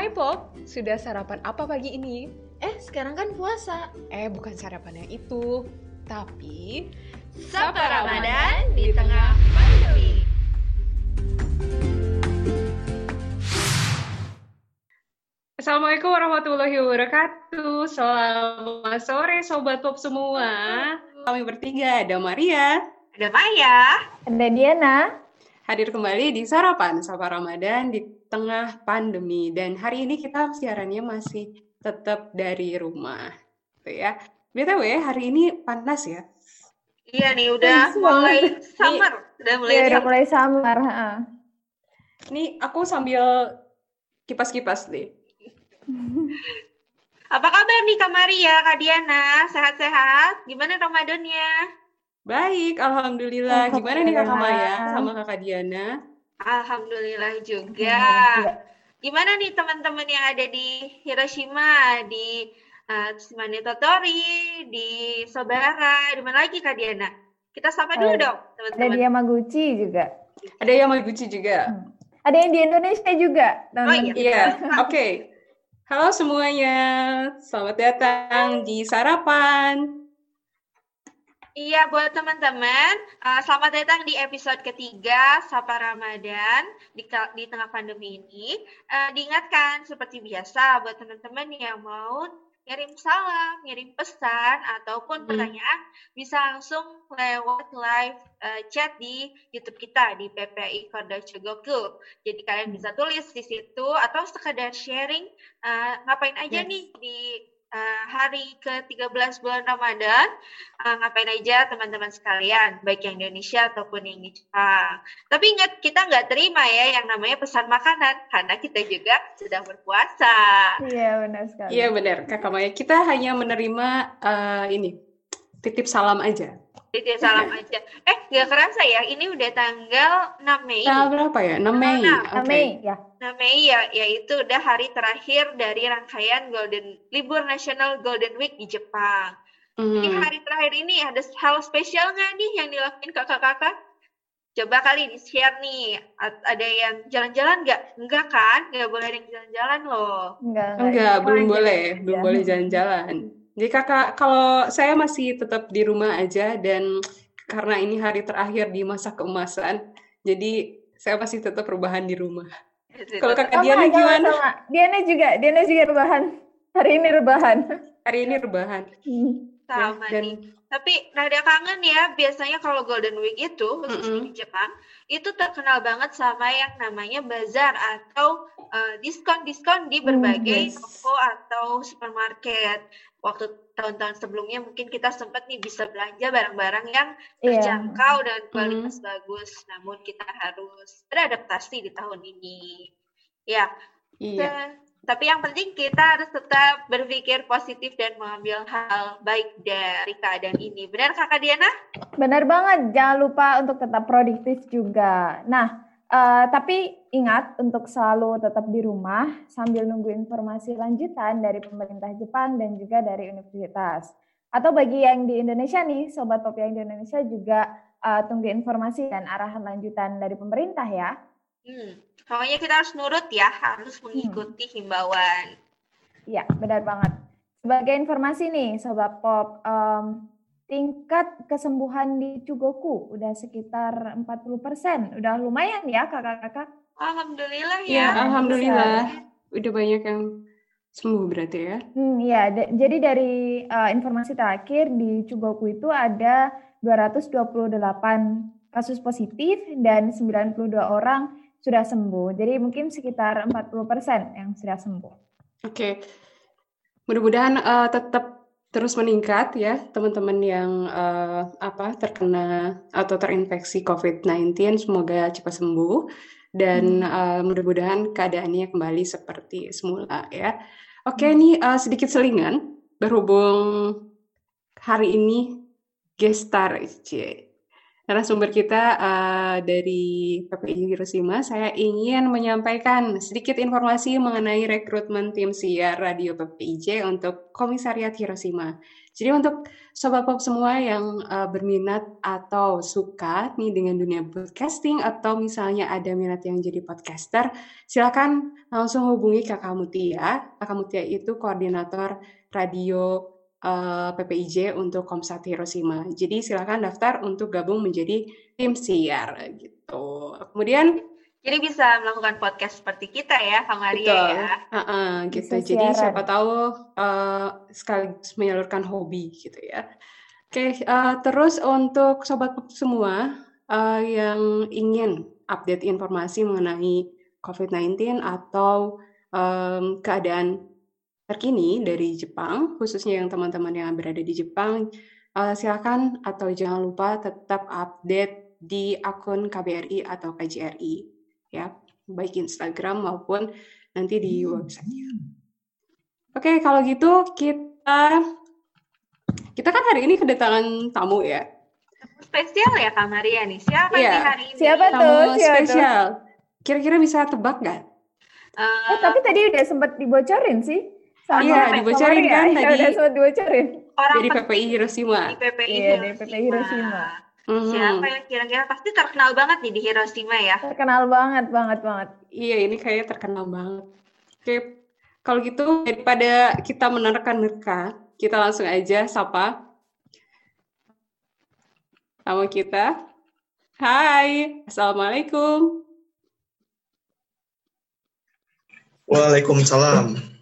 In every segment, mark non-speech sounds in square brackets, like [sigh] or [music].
Hai Pop, sudah sarapan apa pagi ini? Eh, sekarang kan puasa. Eh, bukan sarapan yang itu, tapi Sapa Ramadan di tengah pandemi. Assalamualaikum warahmatullahi wabarakatuh. Selamat sore Sobat Pop semua. Kami bertiga, ada Maria, Ada Maya. Ada Diana. hadir kembali di Sarapan Sapa Ramadan di tengah pandemi. Dan hari ini kita siarannya masih tetap dari rumah. Gitu ya. BTW, hari ini panas ya. Iya nih, udah Panas mulai summer. Udah mulai Ya, udah mulai summer. ha. Ini aku sambil kipas-kipas deh. [laughs] Apa kabar nih Kak Maria, Kak Diana? Sehat-sehat? Gimana Ramadannya? Baik, Alhamdulillah. Gimana nih Kakak Maya sama Kakak Diana? Alhamdulillah juga. Alhamdulillah. Gimana nih teman-teman yang ada di Hiroshima, di uh, Tsunami Totori, di Sobara, di mana lagi Kak Diana? Kita sapa dulu Ada- dong, Ada teman-teman. di Yamaguchi juga. Ada yang Yamaguchi juga. Ada yang di Indonesia juga. Oh iya. Iya, oke. Halo semuanya, selamat datang di Sarapan. Iya, buat teman-teman, uh, selamat datang di episode ketiga Sapa Ramadan di, di tengah pandemi ini. Uh, diingatkan seperti biasa buat teman-teman yang mau ngirim salam, ngirim pesan ataupun Hmm. pertanyaan bisa langsung lewat live uh, chat di YouTube kita di PPI Korda Chogoku. Jadi kalian bisa tulis di situ atau sekedar sharing uh, ngapain aja Yes. nih di uh, hari ke-13 bulan Ramadan uh, ngapain aja teman-teman sekalian, baik yang Indonesia ataupun yang di Jepang. Tapi ingat, kita nggak terima ya yang namanya pesan makanan, karena kita juga sedang berpuasa. Iya, benar sekali. Iya benar, Kakak Maya. Kita hanya menerima eh, ini titip salam aja. Jadi salam [laughs] aja. Eh, nggak kerasa ya, ini udah tanggal 6 Mei. Tanggal berapa ya? 6 Mei. Nah, Oke. Mei, ya. 6 Mei ya, yaitu udah hari terakhir dari rangkaian Golden Libur Nasional Golden Week di Jepang. Di Hmm. hari terakhir ini ada hal spesial nggak nih yang dilakuin kakak-kakak? Coba kali di-share nih. Ada yang jalan-jalan nggak? Enggak kan? Nggak boleh ada yang jalan-jalan loh. Enggak, Enggak, Itu belum boleh, belum Ya. boleh jalan-jalan. Jadi kakak, kalau saya masih tetap di rumah aja dan karena ini hari terakhir di masa keemasan, jadi saya masih tetap rebahan di rumah. Kalau kakak Sama, Diana sama, gimana? sama. Diana juga, Diana juga rebahan. Hari ini rebahan. Hari ini rebahan. Sama dan nih. Tapi rada kangen ya, biasanya kalau Golden Week itu, khususnya Mm-mm. di Jepang, itu terkenal banget sama yang namanya bazar atau eh, diskon-diskon di berbagai yes. toko atau supermarket. Waktu tahun-tahun sebelumnya mungkin kita sempat nih bisa belanja barang-barang yang Iya. terjangkau dan kualitas bagus, namun kita harus beradaptasi di tahun ini. Ya, dan- tapi yang penting kita harus tetap berpikir positif dan mengambil hal baik dari keadaan ini. Benar Kakak Diana? Benar banget, jangan lupa untuk tetap produktif juga. Nah, eh, tapi ingat untuk selalu tetap di rumah sambil nunggu informasi lanjutan dari pemerintah Jepang dan juga dari universitas. Atau bagi yang di Indonesia nih, Sobat Pop yang di Indonesia juga eh, tunggu informasi dan arahan lanjutan dari pemerintah ya. Hmm, pokoknya kita harus nurut ya, harus mengikuti himbauan. Iya, benar banget. Sebagai informasi nih, Sobat Pop, em, tingkat kesembuhan di Chugoku udah sekitar 40%. Udah lumayan ya kakak-kakak. Alhamdulillah Iya, ya. alhamdulillah. Udah banyak yang sembuh berarti ya. Hmm, iya, da- jadi dari eh, informasi terakhir di Chugoku itu ada 228 kasus positif dan 92 orang sudah sembuh. Jadi mungkin sekitar 40% yang sudah sembuh. Oke. Mudah-mudahan eh, tetap terus meningkat ya teman-teman yang eh, apa terkena atau terinfeksi COVID-19 semoga cepat sembuh dan eh, mudah-mudahan keadaannya kembali seperti semula ya. Oke, ini eh, sedikit selingan berhubung hari ini gestar Cie. Narasumber kita uh, dari PPI Hiroshima, saya ingin menyampaikan sedikit informasi mengenai rekrutmen tim siar radio PPIJ untuk Komisariat Hiroshima. Jadi untuk sobat pop semua yang uh, berminat atau suka nih dengan dunia broadcasting atau misalnya ada minat yang jadi podcaster, silakan langsung hubungi Kakak Mutia. Kakak Mutia itu koordinator radio uh, eh, PPIJ untuk Komsat Hiroshima. Jadi silakan daftar untuk gabung menjadi tim siar gitu. Kemudian jadi bisa melakukan podcast seperti kita ya, Kang Maria Betul. ya. Uh -uh, gitu. Bisa Jadi siapa tahu uh, sekaligus menyalurkan hobi gitu ya. Oke, okay, uh, terus untuk sobat semua uh, yang ingin update informasi mengenai COVID-19 atau um, keadaan terkini dari Jepang, khususnya yang teman-teman yang berada di Jepang, uh, silakan atau jangan lupa tetap update di akun KBRI atau KJRI, ya, baik Instagram maupun nanti di websitenya. Oke, kalau gitu kita kita kan hari ini kedatangan tamu ya. Spesial ya Kak Maria nih. Siapa ya. nih hari ini? Siapa tamu tuh? Siapa spesial. Kira-kira bisa tebak nggak? Uh, eh, tapi tadi udah sempat dibocorin sih. Sama iya, dibocorin kan ya, tadi. Udah sempat dibocorin. Orang dari PPI Hiroshima. Di PPI iya, Hiroshima. Dari PPI Hiroshima. Mm-hmm. Siapa yang kira-kira pasti terkenal banget nih di Hiroshima ya? Terkenal banget, banget, banget. Iya, ini kayaknya terkenal banget. Oke, kalau gitu daripada kita menerka-nerka, kita langsung aja sapa tamu kita. Hai, Assalamualaikum. Waalaikumsalam.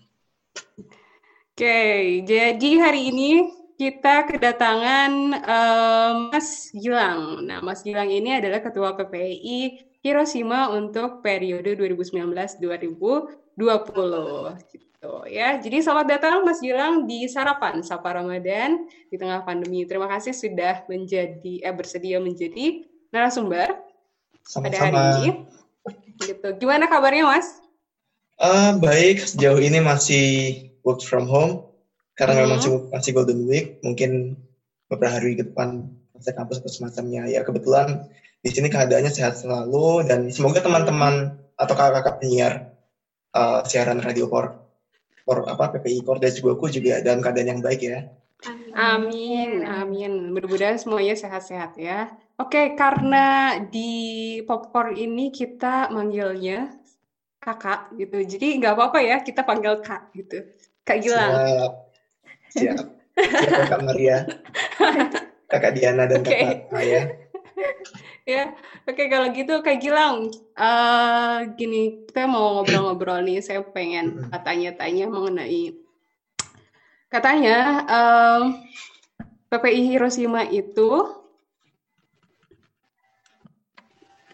Oke, jadi hari ini kita kedatangan um, Mas Gilang. Nah, Mas Gilang ini adalah Ketua PPI Hiroshima untuk periode 2019-2020 gitu ya. Jadi selamat datang Mas Gilang di sarapan Sapa Ramadan di tengah pandemi. Terima kasih sudah menjadi eh bersedia menjadi narasumber Sama-sama. pada hari ini. Gitu. Gimana kabarnya Mas? Uh, baik, sejauh ini masih work from home karena hmm. memang cukup masih golden week mungkin beberapa hari ke depan masa kampus atau semacamnya ya kebetulan di sini keadaannya sehat selalu dan semoga teman-teman atau kakak-kakak penyiar uh, siaran radio kor kor apa PPI kor dan juga aku juga dalam keadaan yang baik ya Amin, amin. Mudah-mudahan semuanya sehat-sehat ya. Oke, karena di popcorn ini kita manggilnya kakak gitu. Jadi nggak apa-apa ya kita panggil kak gitu. Kak Gilang. Siap. Siap. Siap Kak Maria. [laughs] Kakak Diana dan okay. Kakak Maya. [laughs] ya, oke okay, kalau gitu Kak Gilang, uh, gini kita mau ngobrol-ngobrol nih. Saya pengen tanya-tanya mengenai katanya um, PPI Hiroshima itu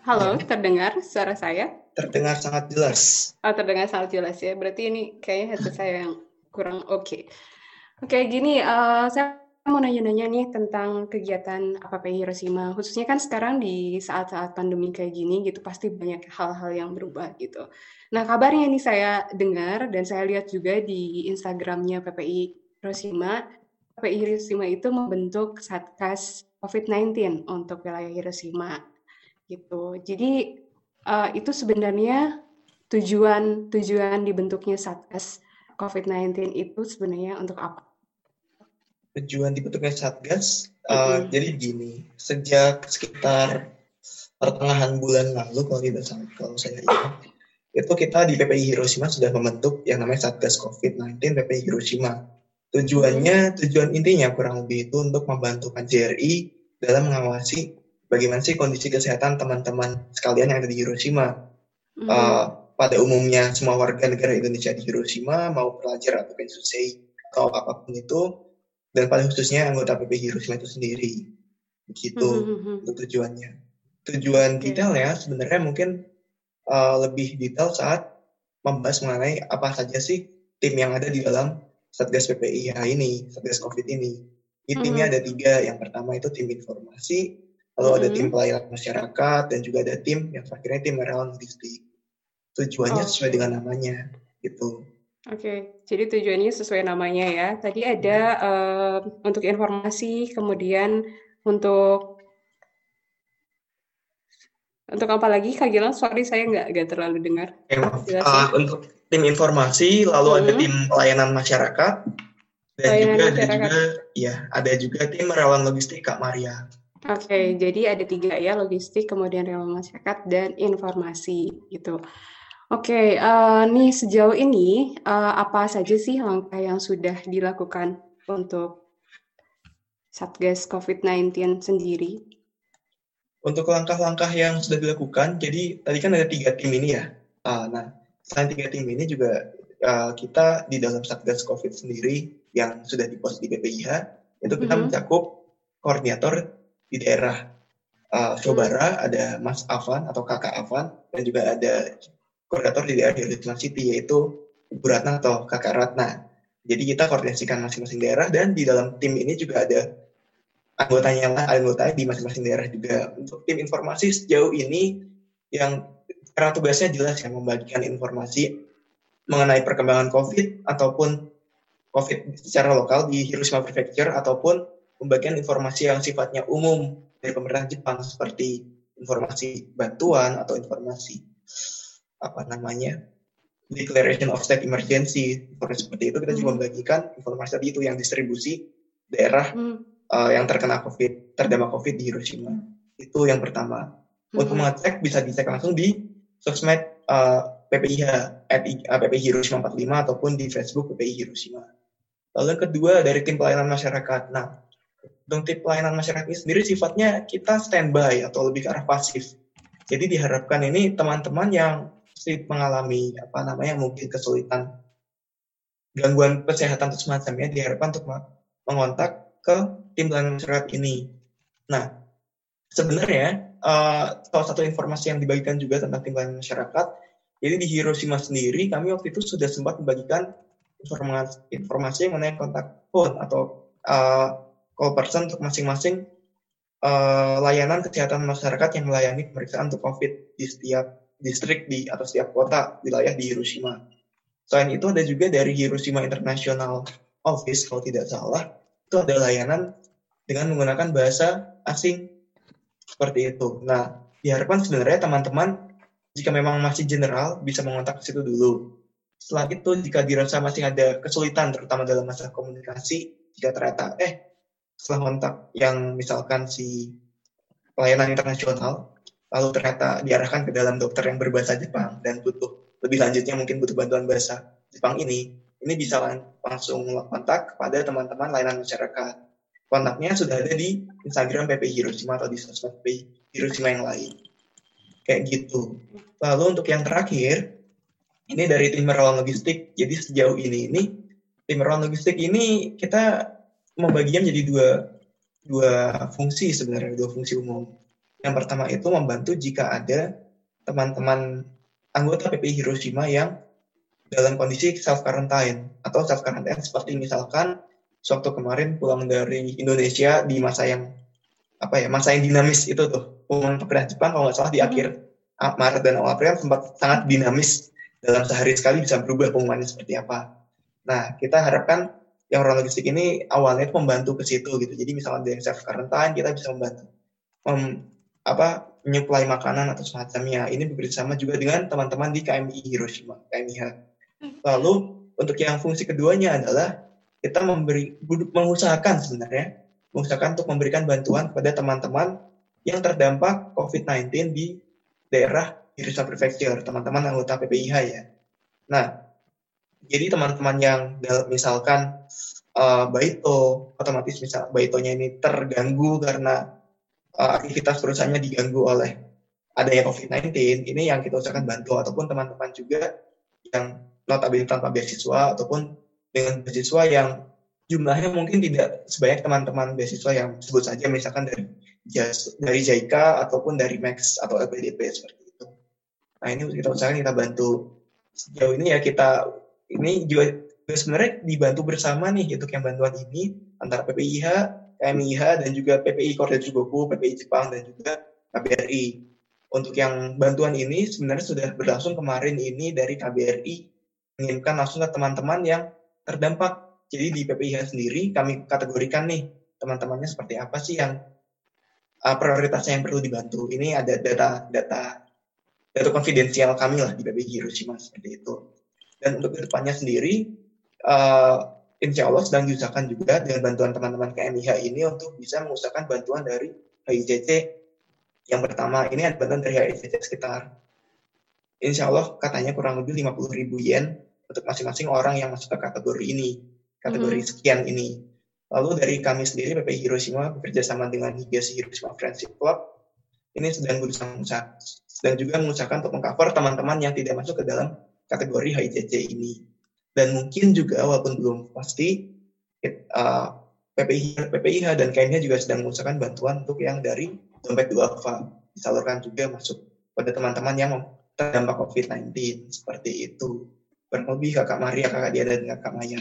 Halo, ya. terdengar suara saya? Terdengar sangat jelas. Oh, terdengar sangat jelas ya. Berarti ini kayaknya headset saya yang kurang oke. Okay. Oke, okay, gini, uh, saya mau nanya-nanya nih tentang kegiatan APP Hiroshima. Khususnya kan sekarang di saat-saat pandemi kayak gini gitu, pasti banyak hal-hal yang berubah gitu. Nah, kabarnya nih saya dengar dan saya lihat juga di Instagramnya PPI Hiroshima, PPI Hiroshima itu membentuk Satgas COVID-19 untuk wilayah Hiroshima gitu. Jadi uh, itu sebenarnya tujuan tujuan dibentuknya Satgas COVID-19 itu sebenarnya untuk apa? Tujuan dibentuknya Satgas, uh, mm-hmm. jadi gini, sejak sekitar pertengahan bulan lalu kalau tidak salah, kalau saya ingat, itu kita di PPI Hiroshima sudah membentuk yang namanya Satgas COVID-19 PPI Hiroshima. Tujuannya, tujuan intinya kurang lebih itu untuk membantu KJRI dalam mengawasi bagaimana sih kondisi kesehatan teman-teman sekalian yang ada di Hiroshima. Mm-hmm. Uh, pada umumnya semua warga negara Indonesia di Hiroshima mau pelajar atau pensusei atau apa pun itu dan paling khususnya anggota PP Hiroshima itu sendiri begitu mm-hmm. tujuannya tujuan okay. detail ya sebenarnya mungkin uh, lebih detail saat membahas mengenai apa saja sih tim yang ada di dalam Satgas PPIH ini Satgas COVID ini ini timnya mm-hmm. ada tiga yang pertama itu tim informasi lalu mm-hmm. ada tim pelayanan masyarakat dan juga ada tim yang akhirnya tim relawan logistik tujuannya oh. sesuai dengan namanya gitu. Oke, okay. jadi tujuannya sesuai namanya ya. Tadi ada uh, untuk informasi, kemudian untuk Untuk apa lagi Kak Gilang? Sorry saya nggak nggak terlalu dengar. uh, untuk tim informasi, lalu hmm. ada tim pelayanan masyarakat, dan pelayanan juga masyarakat. ada juga ya ada juga tim relawan logistik Kak Maria. Oke, okay, jadi ada tiga ya logistik, kemudian relawan masyarakat dan informasi gitu. Oke, okay, uh, eh, nih sejauh ini uh, apa saja sih langkah yang sudah dilakukan untuk Satgas COVID-19 sendiri? Untuk langkah-langkah yang sudah dilakukan, jadi tadi kan ada tiga tim ini ya. Uh, nah, selain tiga tim ini juga uh, kita di dalam Satgas COVID sendiri yang sudah dipost di BPIH, itu kita mm -hmm. mencakup koordinator di daerah uh, Sobara, ada Mas Avan atau Kakak Avan, dan juga ada koordinator di daerah Hiroshima City, yaitu Ibu Ratna atau Kakak Ratna. Jadi kita koordinasikan masing-masing daerah, dan di dalam tim ini juga ada anggotanya lah, anggota di masing-masing daerah juga. Untuk tim informasi sejauh ini yang karena tugasnya jelas ya membagikan informasi mengenai perkembangan COVID ataupun COVID secara lokal di Hiroshima Prefecture ataupun pembagian informasi yang sifatnya umum dari pemerintah Jepang seperti informasi bantuan atau informasi apa namanya declaration of state emergency informasi seperti itu kita hmm. juga membagikan informasi tadi itu yang distribusi daerah hmm uh, yang terkena COVID, terdampak COVID di Hiroshima. Itu yang pertama. Hmm. Untuk mengecek bisa dicek langsung di sosmed uh, PPIH, at uh, PPI Hiroshima 45 ataupun di Facebook PPI Hiroshima. Lalu yang kedua dari tim pelayanan masyarakat. Nah, untuk tim pelayanan masyarakat ini sendiri sifatnya kita standby atau lebih ke arah pasif. Jadi diharapkan ini teman-teman yang mengalami apa namanya mungkin kesulitan gangguan kesehatan atau semacamnya diharapkan untuk mengontak ke tim pelayanan masyarakat ini. Nah, sebenarnya uh, salah satu informasi yang dibagikan juga tentang tim pelayanan masyarakat, jadi di Hiroshima sendiri kami waktu itu sudah sempat membagikan informasi, informasi mengenai kontak phone atau uh, call person untuk masing-masing uh, layanan kesehatan masyarakat yang melayani pemeriksaan untuk COVID di setiap distrik di atau setiap kota wilayah di Hiroshima. Selain itu ada juga dari Hiroshima International Office kalau tidak salah itu ada layanan dengan menggunakan bahasa asing seperti itu. Nah, diharapkan sebenarnya teman-teman jika memang masih general bisa mengontak ke situ dulu. Setelah itu jika dirasa masih ada kesulitan terutama dalam masalah komunikasi, jika ternyata eh setelah kontak yang misalkan si pelayanan internasional lalu ternyata diarahkan ke dalam dokter yang berbahasa Jepang dan butuh lebih lanjutnya mungkin butuh bantuan bahasa Jepang ini, ini bisa langsung kontak kepada teman-teman layanan masyarakat. Kontaknya sudah ada di Instagram PP Hiroshima atau di sosmed PP Hiroshima yang lain. Kayak gitu. Lalu untuk yang terakhir, ini dari tim relawan logistik. Jadi sejauh ini, ini tim relawan logistik ini kita membaginya menjadi dua dua fungsi sebenarnya, dua fungsi umum. Yang pertama itu membantu jika ada teman-teman anggota PPI Hiroshima yang dalam kondisi self quarantine atau self quarantine seperti misalkan sewaktu kemarin pulang dari Indonesia di masa yang apa ya masa yang dinamis itu tuh pengumuman pekerjaan Jepang kalau nggak salah di hmm. akhir Maret dan awal April sempat sangat dinamis dalam sehari sekali bisa berubah pengumumannya seperti apa. Nah kita harapkan yang orang logistik ini awalnya itu membantu ke situ gitu. Jadi misalnya dari self quarantine kita bisa membantu mem, apa menyuplai makanan atau semacamnya. Ini bekerjasama juga dengan teman-teman di KMI Hiroshima, KMIH Lalu untuk yang fungsi keduanya adalah kita memberi mengusahakan sebenarnya mengusahakan untuk memberikan bantuan kepada teman-teman yang terdampak COVID-19 di daerah Hiroshima Prefecture, teman-teman anggota PPIH ya. Nah, jadi teman-teman yang misalkan uh, Baito, otomatis misal Baitonya ini terganggu karena uh, aktivitas perusahaannya diganggu oleh adanya COVID-19, ini yang kita usahakan bantu ataupun teman-teman juga yang notabene tanpa beasiswa ataupun dengan beasiswa yang jumlahnya mungkin tidak sebanyak teman-teman beasiswa yang sebut saja misalkan dari dari JICA ataupun dari Max atau LPDP seperti itu. Nah ini kita usahakan kita bantu sejauh ini ya kita ini juga, juga sebenarnya dibantu bersama nih untuk yang bantuan ini antara PPIH, KMIH dan juga PPI Korea Jugoku, PPI Jepang dan juga KBRI. Untuk yang bantuan ini sebenarnya sudah berlangsung kemarin ini dari KBRI mengirimkan langsung ke teman-teman yang terdampak. Jadi di PPIH sendiri kami kategorikan nih teman-temannya seperti apa sih yang uh, prioritasnya yang perlu dibantu. Ini ada data data konfidensial kami lah di PBI Hiroshima seperti itu. Dan untuk ke depannya sendiri, uh, insya Allah sedang diusahakan juga dengan bantuan teman-teman KMIH ini untuk bisa mengusahakan bantuan dari HICC. Yang pertama, ini ada bantuan dari HICC sekitar, insya Allah katanya kurang lebih 50 ribu yen untuk masing-masing orang yang masuk ke kategori ini, kategori hmm. sekian ini. Lalu dari kami sendiri, PPI Hiroshima bekerja sama dengan Higashi Hiroshima Friendship Club, ini sedang berusaha sedang juga mengusahakan untuk mengcover teman-teman yang tidak masuk ke dalam kategori HICC ini. Dan mungkin juga walaupun belum pasti, uh, PPI, PPIH dan KMH juga sedang mengusahakan bantuan untuk yang dari dompet duafa disalurkan juga masuk pada teman-teman yang terdampak COVID-19 seperti itu. Kurang lebih kakak Maria, kakak Diana, dan kakak Maya.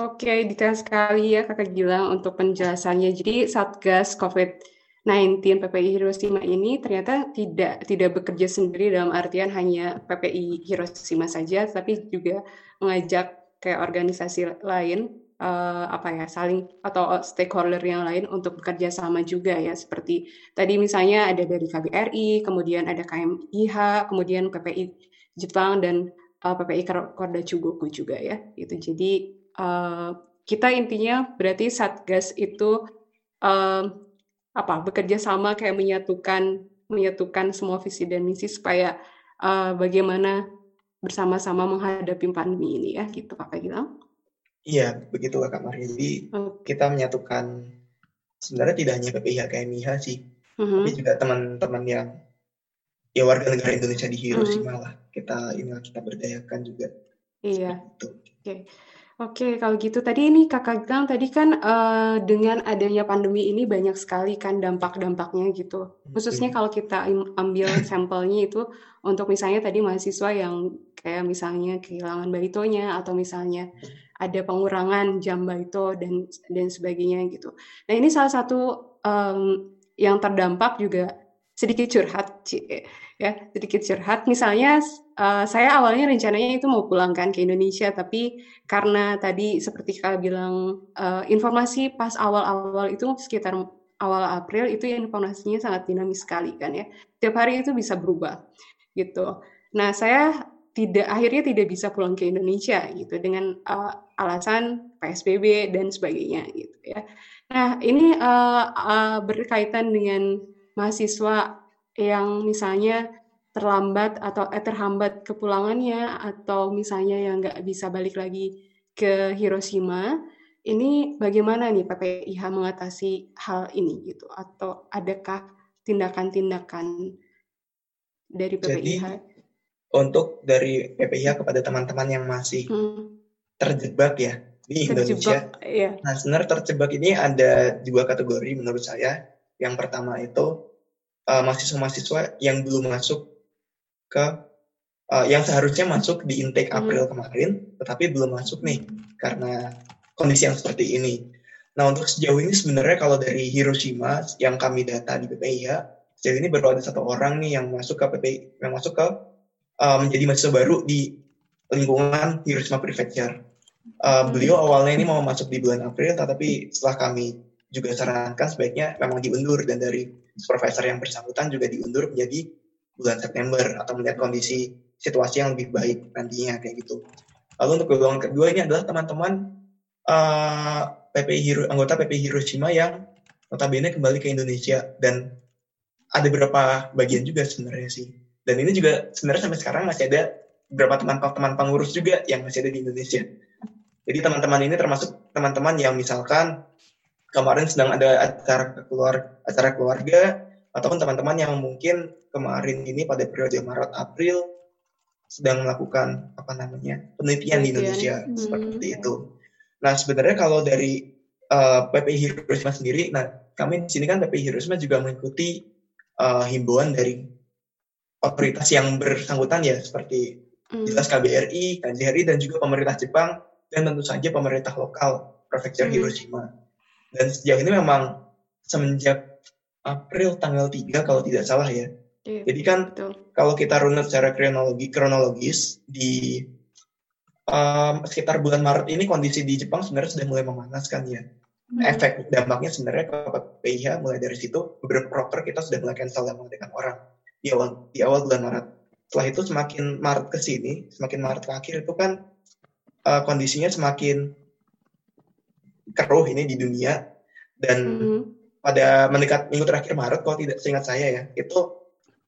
Oke, detail sekali ya kakak Gilang untuk penjelasannya. Jadi Satgas COVID-19 PPI Hiroshima ini ternyata tidak tidak bekerja sendiri dalam artian hanya PPI Hiroshima saja, tapi juga mengajak kayak organisasi lain uh, apa ya saling atau stakeholder yang lain untuk bekerja sama juga ya seperti tadi misalnya ada dari KBRI, kemudian ada KMIH, kemudian PPI Jepang dan uh, PPI Korda Chugoku juga ya. Itu jadi uh, kita intinya berarti satgas itu uh, apa bekerja sama kayak menyatukan menyatukan semua visi dan misi supaya uh, bagaimana bersama-sama menghadapi pandemi ini ya gitu Kakak Gilang. Iya, begitu Kak Maria. Jadi okay. kita menyatukan sebenarnya tidak hanya PPIH KMIH sih, -huh. tapi juga teman-teman yang ya warga negara Indonesia di Hiroshima uh -huh. lah. Kita inilah kita berdayakan juga. Iya. Oke. Okay. Oke, kalau gitu tadi ini Kakak bilang tadi kan uh, dengan adanya pandemi ini banyak sekali kan dampak-dampaknya gitu. Khususnya kalau kita ambil sampelnya itu untuk misalnya tadi mahasiswa yang kayak misalnya kehilangan baitonya atau misalnya ada pengurangan jam baito dan dan sebagainya gitu. Nah, ini salah satu um, yang terdampak juga sedikit curhat, ya sedikit curhat. Misalnya uh, saya awalnya rencananya itu mau pulangkan ke Indonesia, tapi karena tadi seperti kalian bilang uh, informasi pas awal-awal itu sekitar awal April itu informasinya sangat dinamis sekali kan ya. Tiap hari itu bisa berubah gitu. Nah saya tidak akhirnya tidak bisa pulang ke Indonesia gitu dengan uh, alasan PSBB dan sebagainya gitu ya. Nah ini uh, uh, berkaitan dengan mahasiswa yang misalnya terlambat atau eh, terhambat kepulangannya atau misalnya yang nggak bisa balik lagi ke Hiroshima, ini bagaimana nih PPIH mengatasi hal ini gitu atau adakah tindakan-tindakan dari PPIH? Jadi untuk dari PPIH kepada teman-teman yang masih hmm. terjebak ya di Indonesia. iya. Nah sebenarnya terjebak ini ada dua kategori menurut saya. Yang pertama itu uh, mahasiswa-mahasiswa yang belum masuk ke uh, yang seharusnya masuk di intake hmm. April hmm. kemarin, tetapi belum masuk nih karena kondisi yang seperti ini. Nah untuk sejauh ini sebenarnya kalau dari Hiroshima yang kami data di PPIH, sejauh ini baru ada satu orang nih yang masuk ke PPI, yang masuk ke uh, menjadi mahasiswa baru di lingkungan Hiroshima Prefecture. Uh, beliau awalnya ini mau masuk di bulan April, tetapi setelah kami juga sarankan sebaiknya memang diundur dan dari supervisor yang bersangkutan juga diundur menjadi bulan September atau melihat kondisi situasi yang lebih baik nantinya kayak gitu. Lalu untuk golongan kedua ini adalah teman-teman uh, eh, PPI Hiro, anggota PPI Hiroshima yang notabene kembali ke Indonesia dan ada beberapa bagian juga sebenarnya sih. Dan ini juga sebenarnya sampai sekarang masih ada beberapa teman-teman pengurus juga yang masih ada di Indonesia. Jadi teman-teman ini termasuk teman-teman yang misalkan kemarin sedang ada acara keluar acara keluarga ataupun teman-teman yang mungkin kemarin ini pada periode Maret April sedang melakukan apa namanya penelitian, di Indonesia hmm. seperti itu. Nah sebenarnya kalau dari uh, eh, PPI Hiroshima sendiri, nah kami di sini kan PPI Hiroshima juga mengikuti uh, himbauan dari otoritas yang bersangkutan ya seperti hmm. jelas KBRI, KJRI dan juga pemerintah Jepang dan tentu saja pemerintah lokal Prefektur hmm. Hiroshima. Dan sejauh ini memang semenjak April tanggal 3 kalau tidak salah ya. Iya, Jadi kan betul. kalau kita runut secara kronologi kronologis di um, sekitar bulan Maret ini kondisi di Jepang sebenarnya sudah mulai memanaskan ya. hmm. efek dampaknya sebenarnya ke PIH mulai dari situ beberapa proker kita sudah mulai cancel dan mengadakan orang di awal di awal bulan Maret. Setelah itu semakin Maret ke sini, semakin Maret ke akhir itu kan uh, kondisinya semakin keruh ini di dunia dan hmm. pada mendekat minggu terakhir Maret kalau tidak seingat saya ya itu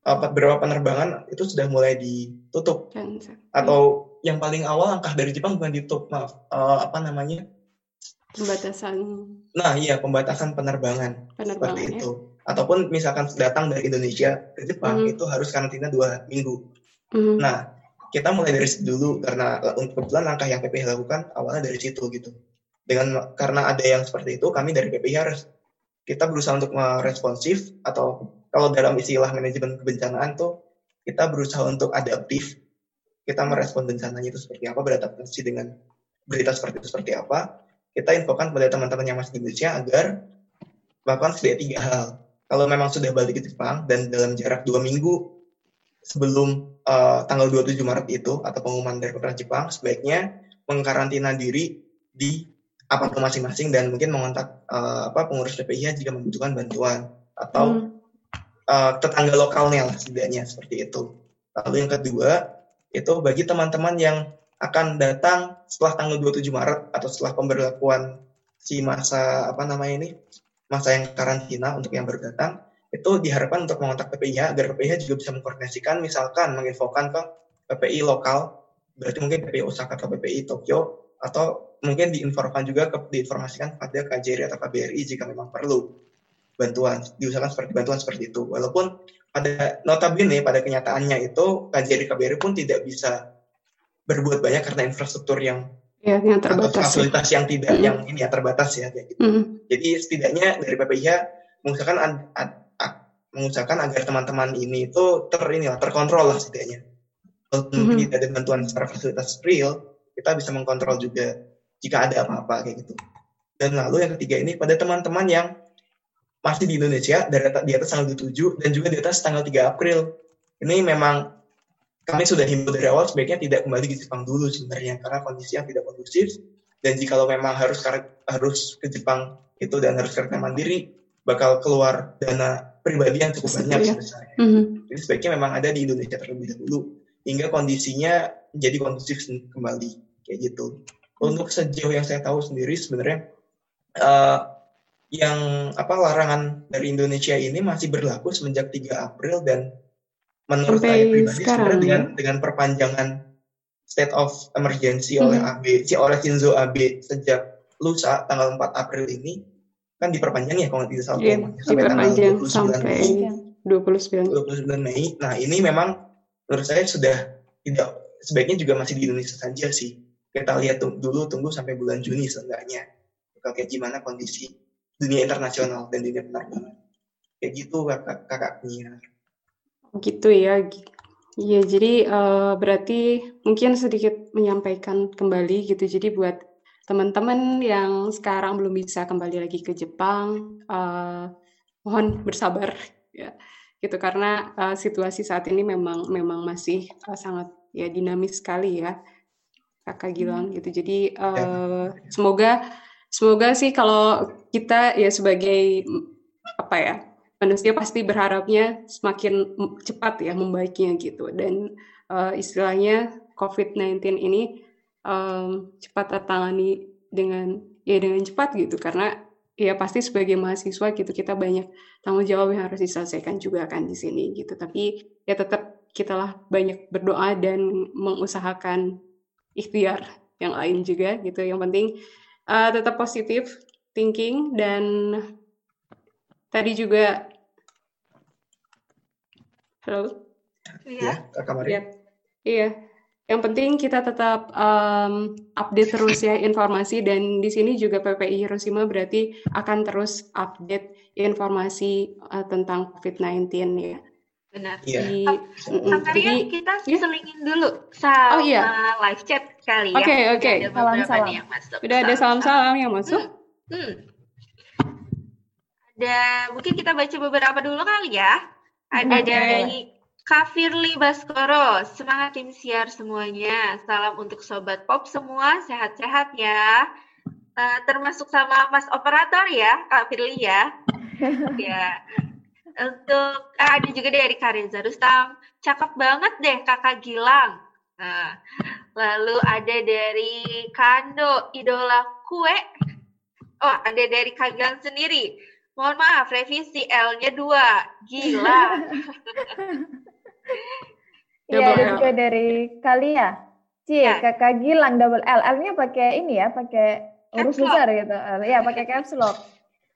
beberapa penerbangan itu sudah mulai ditutup Cancel. atau hmm. yang paling awal langkah dari Jepang bukan ditutup maaf uh, apa namanya pembatasan nah iya pembatasan penerbangan, penerbangan seperti ya? itu ataupun misalkan datang dari Indonesia ke Jepang hmm. itu harus karantina dua minggu hmm. nah kita mulai dari situ dulu karena untuk kebetulan langkah yang PPH lakukan awalnya dari situ gitu dengan karena ada yang seperti itu kami dari PPH harus kita berusaha untuk meresponsif atau kalau dalam istilah manajemen kebencanaan tuh kita berusaha untuk adaptif kita merespon bencananya itu seperti apa beradaptasi dengan berita seperti itu seperti apa kita infokan kepada teman-teman yang masih di Indonesia agar melakukan setidaknya tiga hal. Kalau memang sudah balik ke Jepang dan dalam jarak dua minggu sebelum uh, tanggal 27 Maret itu atau pengumuman dari pemerintah Jepang, sebaiknya mengkarantina diri di apartemen masing-masing dan mungkin mengontak uh, apa pengurus PPIH jika membutuhkan bantuan atau hmm. Uh, tetangga lokalnya lah setidaknya seperti itu. Lalu yang kedua itu bagi teman-teman yang akan datang setelah tanggal 27 Maret atau setelah pemberlakuan si masa apa namanya ini masa yang karantina untuk yang baru datang itu diharapkan untuk mengontak PPIH agar PPIH juga bisa mengkoordinasikan misalkan menginfokan ke PPI lokal berarti mungkin PPI Osaka atau PPI Tokyo atau mungkin diinformasikan juga ke diinformasikan kepada KJRI atau KBRI jika memang perlu bantuan diusahakan seperti bantuan seperti itu walaupun pada notabene pada kenyataannya itu KJRI KBRI pun tidak bisa berbuat banyak karena infrastruktur yang ya, yang terbatas fasilitas ya. yang tidak mm. yang ini ya terbatas ya kayak gitu. Mm. Jadi setidaknya dari PPIH mengusahakan ad, ad, ad, mengusahakan agar teman-teman ini itu ter ini lah terkontrol lah setidaknya. Kalau mm. tidak ada bantuan secara fasilitas real, kita bisa mengkontrol juga jika ada apa-apa kayak gitu. Dan lalu yang ketiga ini pada teman-teman yang masih di Indonesia dari di atas tanggal 27 dan juga di atas tanggal 3 April. Ini memang kami sudah himbau dari awal sebaiknya tidak kembali ke Jepang dulu sebenarnya karena kondisi yang tidak kondusif dan jika lo memang harus harus ke Jepang itu dan harus karantina mandiri bakal keluar dana pribadi yang cukup banyak ya. sebenarnya. Mm -hmm. Jadi sebaiknya memang ada di Indonesia terlebih dahulu hingga kondisinya menjadi kondusif kembali kayak gitu. Untuk sejauh yang saya tahu sendiri sebenarnya uh, yang apa larangan dari Indonesia ini masih berlaku semenjak 3 April dan menurut Sampai saya pribadi sekarang, dengan ya? dengan perpanjangan state of emergency hmm. oleh AB si oleh Shinzo Abe sejak lusa tanggal 4 April ini kan diperpanjang ya kalau tidak salah yeah, sampai tanggal 29 sampai Mei. 29 Mei. Nah ini memang menurut saya sudah tidak sebaiknya juga masih di Indonesia saja sih. Kita lihat dulu tunggu sampai bulan Juni seenggaknya. Kayak gimana kondisi dunia internasional dan dunia penerbangan kayak gitu kakak kakak Gitu ya. Iya, jadi uh, berarti mungkin sedikit menyampaikan kembali gitu. Jadi buat teman-teman yang sekarang belum bisa kembali lagi ke Jepang, uh, mohon bersabar ya. Gitu karena uh, situasi saat ini memang memang masih uh, sangat ya dinamis sekali ya. Kakak Gilang gitu. Jadi uh, semoga semoga sih kalau kita ya sebagai apa ya manusia pasti berharapnya semakin cepat ya membaiknya gitu. Dan uh, istilahnya COVID-19 ini um, cepat tertangani dengan ya dengan cepat gitu. Karena ya pasti sebagai mahasiswa gitu kita banyak tanggung jawab yang harus diselesaikan juga kan di sini gitu. Tapi ya tetap kita lah banyak berdoa dan mengusahakan ikhtiar yang lain juga gitu. Yang penting uh, tetap positif thinking dan tadi juga Halo. Iya. Ya, Maria. Iya. Yang penting kita tetap um, update terus ya informasi dan di sini juga PPI Hiroshima berarti akan terus update informasi uh, tentang COVID-19 ya. Benar. Iya. Di, uh, jadi kita ya? selingin dulu sama oh, iya. live chat kali ya. Oke, okay, oke. Salam-salam. Yang masuk. Udah ada salam-salam yang masuk? Hmm. hmm. Ada, mungkin kita baca beberapa dulu kali ya. Ada okay. dari Kafirli Baskoro. Semangat tim siar semuanya. Salam untuk sobat pop semua. Sehat-sehat ya. uh, termasuk sama Mas Operator ya, Kak Firly ya. [laughs] ya. Untuk uh, ada juga dari Kareza Rustam, cakep banget deh Kakak Gilang. Nah, lalu ada dari Kando, idola kue. Oh, ada dari Kak Gilang sendiri. Mohon maaf, revisi L-nya dua. Gila. [laughs] Iya, ada juga dari Kalia. Cie, ya. kakak Gilang double L. L-nya pakai ini ya, pakai huruf besar gitu. Iya, pakai caps lock.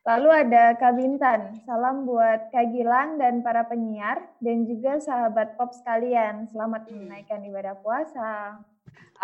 Lalu ada Kak Bintan. Salam buat Kak Gilang dan para penyiar dan juga sahabat pop sekalian. Selamat menaikkan ibadah puasa.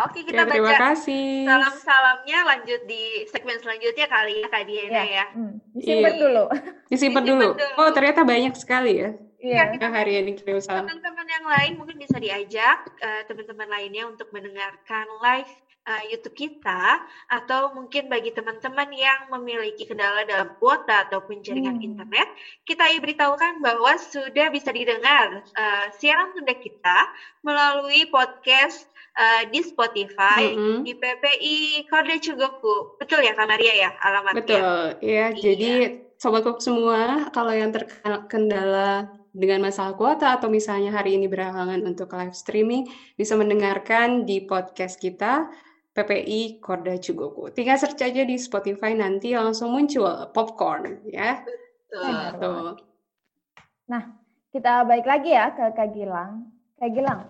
Oke, kita ya, terima baca kasih. salam-salamnya lanjut di segmen selanjutnya kali ya Kak Diana ya. ya. Hmm. Disimpan iya. dulu. Disimpan dulu. dulu. Oh, ternyata banyak sekali ya. Iya, kita hari ini kirim salam. Teman-teman yang lain mungkin bisa diajak uh, teman-teman lainnya untuk mendengarkan live uh, YouTube kita atau mungkin bagi teman-teman yang memiliki kendala dalam kuota ataupun jaringan hmm. internet, kita beritahukan bahwa sudah bisa didengar uh, siaran tunda kita melalui podcast uh, di Spotify, mm-hmm. di PPI Kode Cugoku. Betul ya Kak Maria ya alamatnya? Betul, ya. Iya. Jadi Sobat Pop semua, kalau yang terkendala dengan masalah kuota atau misalnya hari ini berhalangan untuk live streaming, bisa mendengarkan di podcast kita PPI Korda Cugoku. Tinggal search aja di Spotify nanti langsung muncul popcorn ya. Betul. Nah, kita balik lagi ya ke Kak Gilang. Kak Gilang,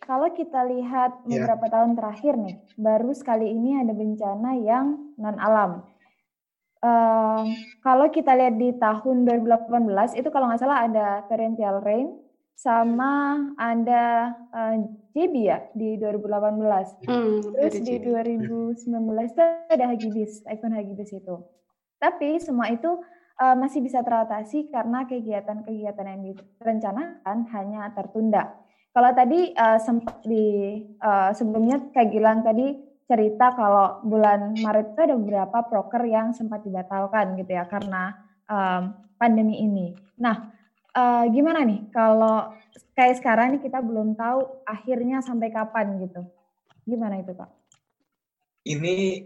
kalau kita lihat iya. beberapa yeah. tahun terakhir nih, baru sekali ini ada bencana yang non alam. Uh, kalau kita lihat di tahun 2018 itu kalau nggak salah ada torrential rain sama ada uh, eh, JB ya di 2018. Hmm, Terus di 2019 itu ada Hagibis, ikon Hagibis itu. Tapi semua itu uh, masih bisa teratasi karena kegiatan-kegiatan yang direncanakan hanya tertunda. Kalau tadi uh, sempat di uh, sebelumnya kayak Gilang tadi cerita kalau bulan Maret itu ada beberapa proker yang sempat dibatalkan gitu ya karena um, pandemi ini. Nah, uh, gimana nih kalau kayak sekarang nih kita belum tahu akhirnya sampai kapan gitu. Gimana itu Pak? Ini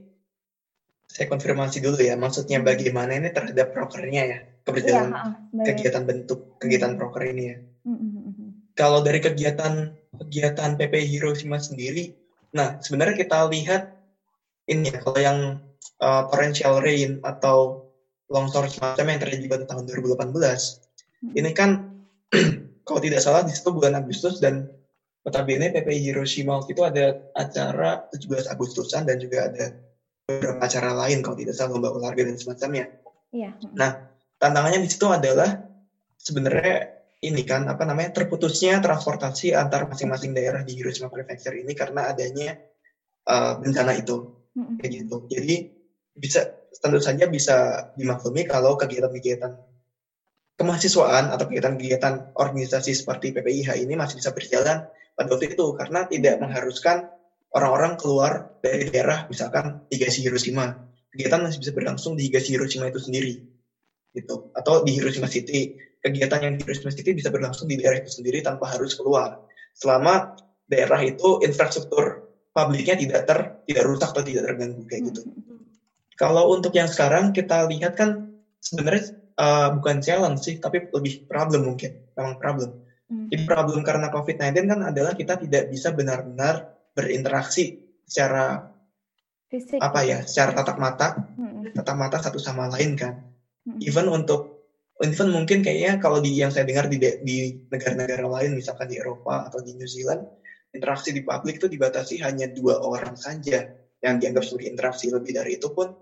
saya konfirmasi dulu ya, maksudnya hmm. bagaimana ini terhadap prokernya ya, keberjalanan ya, kegiatan bentuk kegiatan hmm. proker ini ya. Hmm. Kalau dari kegiatan kegiatan PP Hiroshima sendiri, nah sebenarnya kita lihat ini ya, kalau yang uh, torrential rain atau longsor semacam yang terjadi pada tahun 2018, ini kan [clears throat] kalau tidak salah di situ bulan Agustus dan notabene PPI Hiroshima waktu itu ada acara 17 Agustusan dan juga ada beberapa acara lain kalau tidak salah lomba olahraga dan semacamnya. Iya. Nah, tantangannya di situ adalah sebenarnya ini kan apa namanya terputusnya transportasi antar masing-masing daerah di Hiroshima Prefecture ini karena adanya uh, bencana itu kayak gitu. Jadi bisa tentu saja bisa dimaklumi kalau kegiatan-kegiatan kemahasiswaan atau kegiatan-kegiatan organisasi seperti PPIH ini masih bisa berjalan pada waktu itu karena tidak mengharuskan orang-orang keluar dari daerah misalkan Higashi Hiroshima. Kegiatan masih bisa berlangsung di Higashi Hiroshima itu sendiri gitu atau di Hiroshima City. Kegiatan yang di Hiroshima City bisa berlangsung di daerah itu sendiri tanpa harus keluar. Selama daerah itu infrastruktur publiknya tidak ter tidak rusak atau tidak terganggu kayak gitu. Kalau untuk yang sekarang kita lihat kan sebenarnya uh, bukan challenge sih, tapi lebih problem mungkin, memang problem. Hmm. Jadi problem karena COVID-19 kan adalah kita tidak bisa benar-benar berinteraksi secara Fisik. apa ya, secara tatap mata, hmm. tatap mata satu sama lain kan. Hmm. Even untuk, even mungkin kayaknya kalau di yang saya dengar di di negara-negara lain, misalkan di Eropa atau di New Zealand, interaksi di publik itu dibatasi hanya dua orang saja yang dianggap sebagai interaksi lebih dari itu pun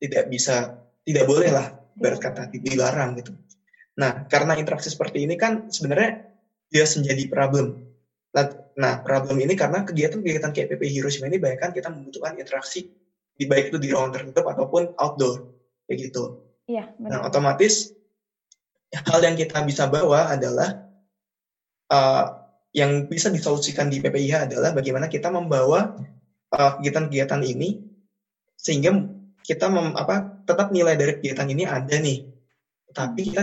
tidak bisa tidak boleh lah berat kata dilarang gitu. Nah, karena interaksi seperti ini kan sebenarnya dia menjadi problem. Nah, problem ini karena kegiatan-kegiatan kayak PP Hiroshima ini banyak kan kita membutuhkan interaksi di baik itu di ruang tertutup ataupun outdoor kayak gitu. Iya, benar. Nah, otomatis hal yang kita bisa bawa adalah uh, yang bisa disolusikan di PPIH adalah bagaimana kita membawa uh, kegiatan-kegiatan ini sehingga kita mem, apa tetap nilai dari kegiatan ini ada nih tapi kita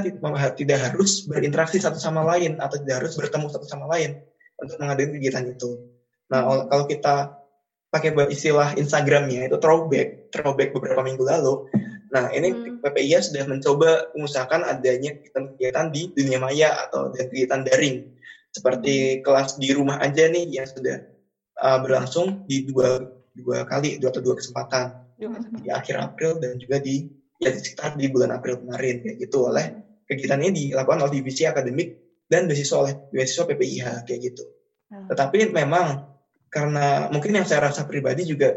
tidak harus berinteraksi satu sama lain atau tidak harus bertemu satu sama lain untuk mengadakan kegiatan itu nah kalau kita pakai istilah Instagramnya itu throwback throwback beberapa minggu lalu. Nah, ini hmm. PPIH sudah mencoba mengusahakan adanya kegiatan di dunia maya atau kegiatan daring. Seperti hmm. kelas di rumah aja nih yang sudah uh, berlangsung di dua, dua kali, dua atau dua kesempatan. Di akhir April dan juga di ya sekitar di bulan April kemarin kayak gitu oleh kegiatan ini dilakukan oleh divisi akademik dan beasiswa oleh beasiswa PPIH kayak gitu. Hmm. Tetapi memang karena mungkin yang saya rasa pribadi juga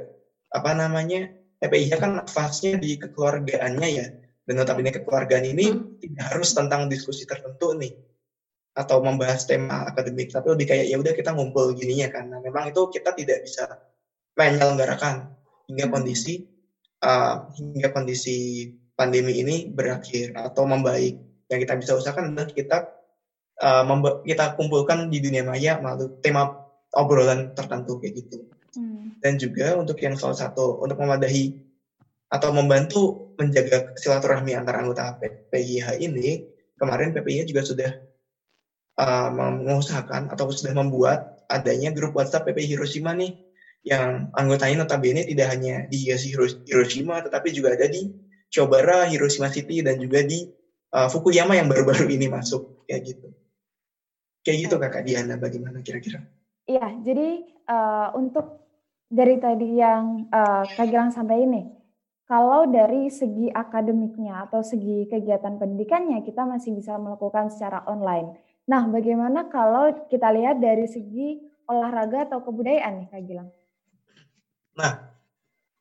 apa namanya PPIH kan fasnya di kekeluargaannya ya dan notabene kekeluargaan ini hmm. tidak harus tentang diskusi tertentu nih atau membahas tema akademik tapi lebih kayak ya udah kita ngumpul gininya karena memang itu kita tidak bisa menyelenggarakan hingga hmm. kondisi uh, hingga kondisi pandemi ini berakhir atau membaik yang kita bisa usahakan adalah kita uh, kita kumpulkan di dunia maya melalui tema obrolan tertentu kayak gitu. Hmm. Dan juga untuk yang salah satu untuk memadahi atau membantu menjaga silaturahmi antara anggota PPIH ini, kemarin PPIH juga sudah uh, mengusahakan atau sudah membuat adanya grup WhatsApp PPI Hiroshima nih yang anggotanya notabene tidak hanya di Hiroshima tetapi juga ada di Chobara, Hiroshima City dan juga di uh, Fukuyama yang baru-baru ini masuk kayak gitu. Kayak gitu kakak Diana, bagaimana kira-kira? Iya, jadi uh, untuk dari tadi yang uh, Kak Gilang sampaikan ini, kalau dari segi akademiknya atau segi kegiatan pendidikannya kita masih bisa melakukan secara online. Nah, bagaimana kalau kita lihat dari segi olahraga atau kebudayaan nih Kak Gilang? Nah,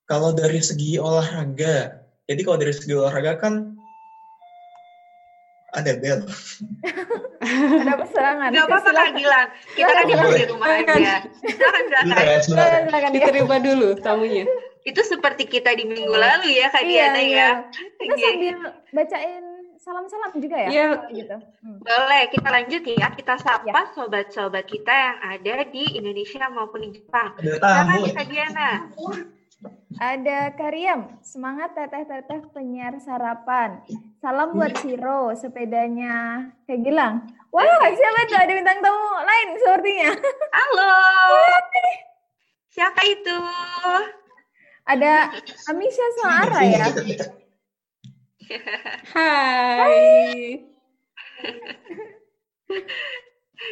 kalau dari segi olahraga, jadi kalau dari segi olahraga kan ada bel. ada pesangan. Gak apa-apa Kak Gilang. Kita kan di rumah aja. Silakan silakan. Silakan diterima dulu tamunya. Itu seperti kita di minggu lalu ya Kak iya, Diana ya. iya. ya. Kita sambil bacain salam-salam juga ya. Iya. Gitu. Hmm. Boleh, kita lanjut ya. Kita sapa ya. sobat-sobat kita yang ada di Indonesia maupun di Jepang. Silakan Kak Diana. Ada Karyam, semangat teteh-teteh penyiar sarapan. Salam buat Siro, sepedanya kayak Gilang. Wah, wow, siapa tuh? Ada bintang tamu lain sepertinya. Halo. Siapa itu? Ada Amisha Suara ya. Hai.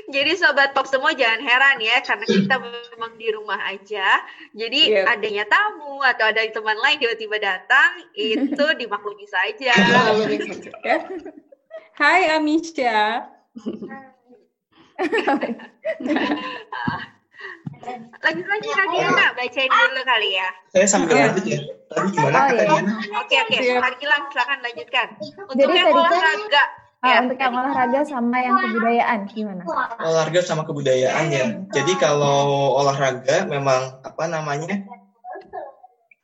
Jadi sobat pop semua jangan heran ya karena kita memang di rumah aja. Jadi yeah. adanya tamu atau ada teman lain tiba-tiba datang itu [laughs] dimaklumi saja. Hai Amisha. Lanjut [laughs] lagi Kak Diana, bacain dulu kali ya. Saya sambil yeah. lanjut ya. Tadi gimana oh, Kak Diana? Oke oke, Kak Gilang silakan lanjutkan. Untuk Jadi yang kan olahraga, Ah, ya, untuk yang olahraga sama yang kebudayaan gimana? Olahraga sama kebudayaan ya. Jadi kalau olahraga memang apa namanya?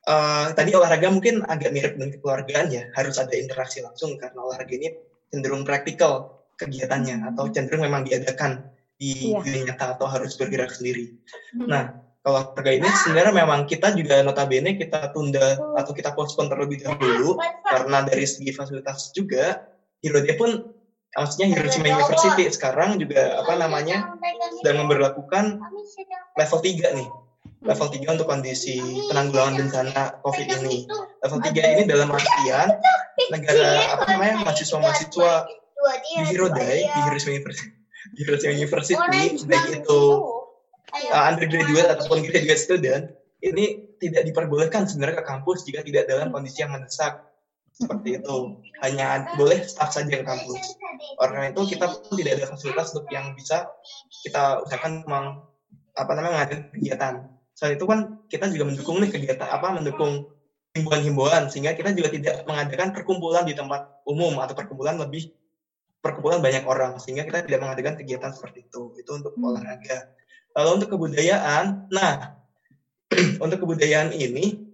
Uh, tadi olahraga mungkin agak mirip dengan kekeluargaan ya. Harus ada interaksi langsung karena olahraga ini cenderung praktikal kegiatannya atau cenderung memang diadakan di iya. dunia nyata atau harus bergerak sendiri. Hmm. Nah, kalau olahraga ini sebenarnya memang kita juga notabene kita tunda atau kita postpone terlebih dahulu karena dari segi fasilitas juga Hirode pun maksudnya Hiroshima University sekarang juga apa namanya sedang memperlakukan level 3 nih. Level 3 untuk kondisi penanggulangan bencana COVID ini. Level 3 ini dalam artian negara apa namanya mahasiswa-mahasiswa di Hirodai, di Hiroshima University, di Hiroshima University baik itu uh, undergraduate ataupun graduate student ini tidak diperbolehkan sebenarnya ke kampus jika tidak dalam kondisi yang mendesak. Seperti itu. Hanya boleh staff saja ke kampus. Oleh itu kita pun tidak ada fasilitas untuk yang bisa kita usahakan memang apa namanya mengadakan kegiatan. Selain itu kan kita juga mendukung nih kegiatan apa mendukung himbauan-himbauan sehingga kita juga tidak mengadakan perkumpulan di tempat umum atau perkumpulan lebih perkumpulan banyak orang sehingga kita tidak mengadakan kegiatan seperti itu itu untuk hmm. olahraga lalu untuk kebudayaan nah [clears throat] untuk kebudayaan ini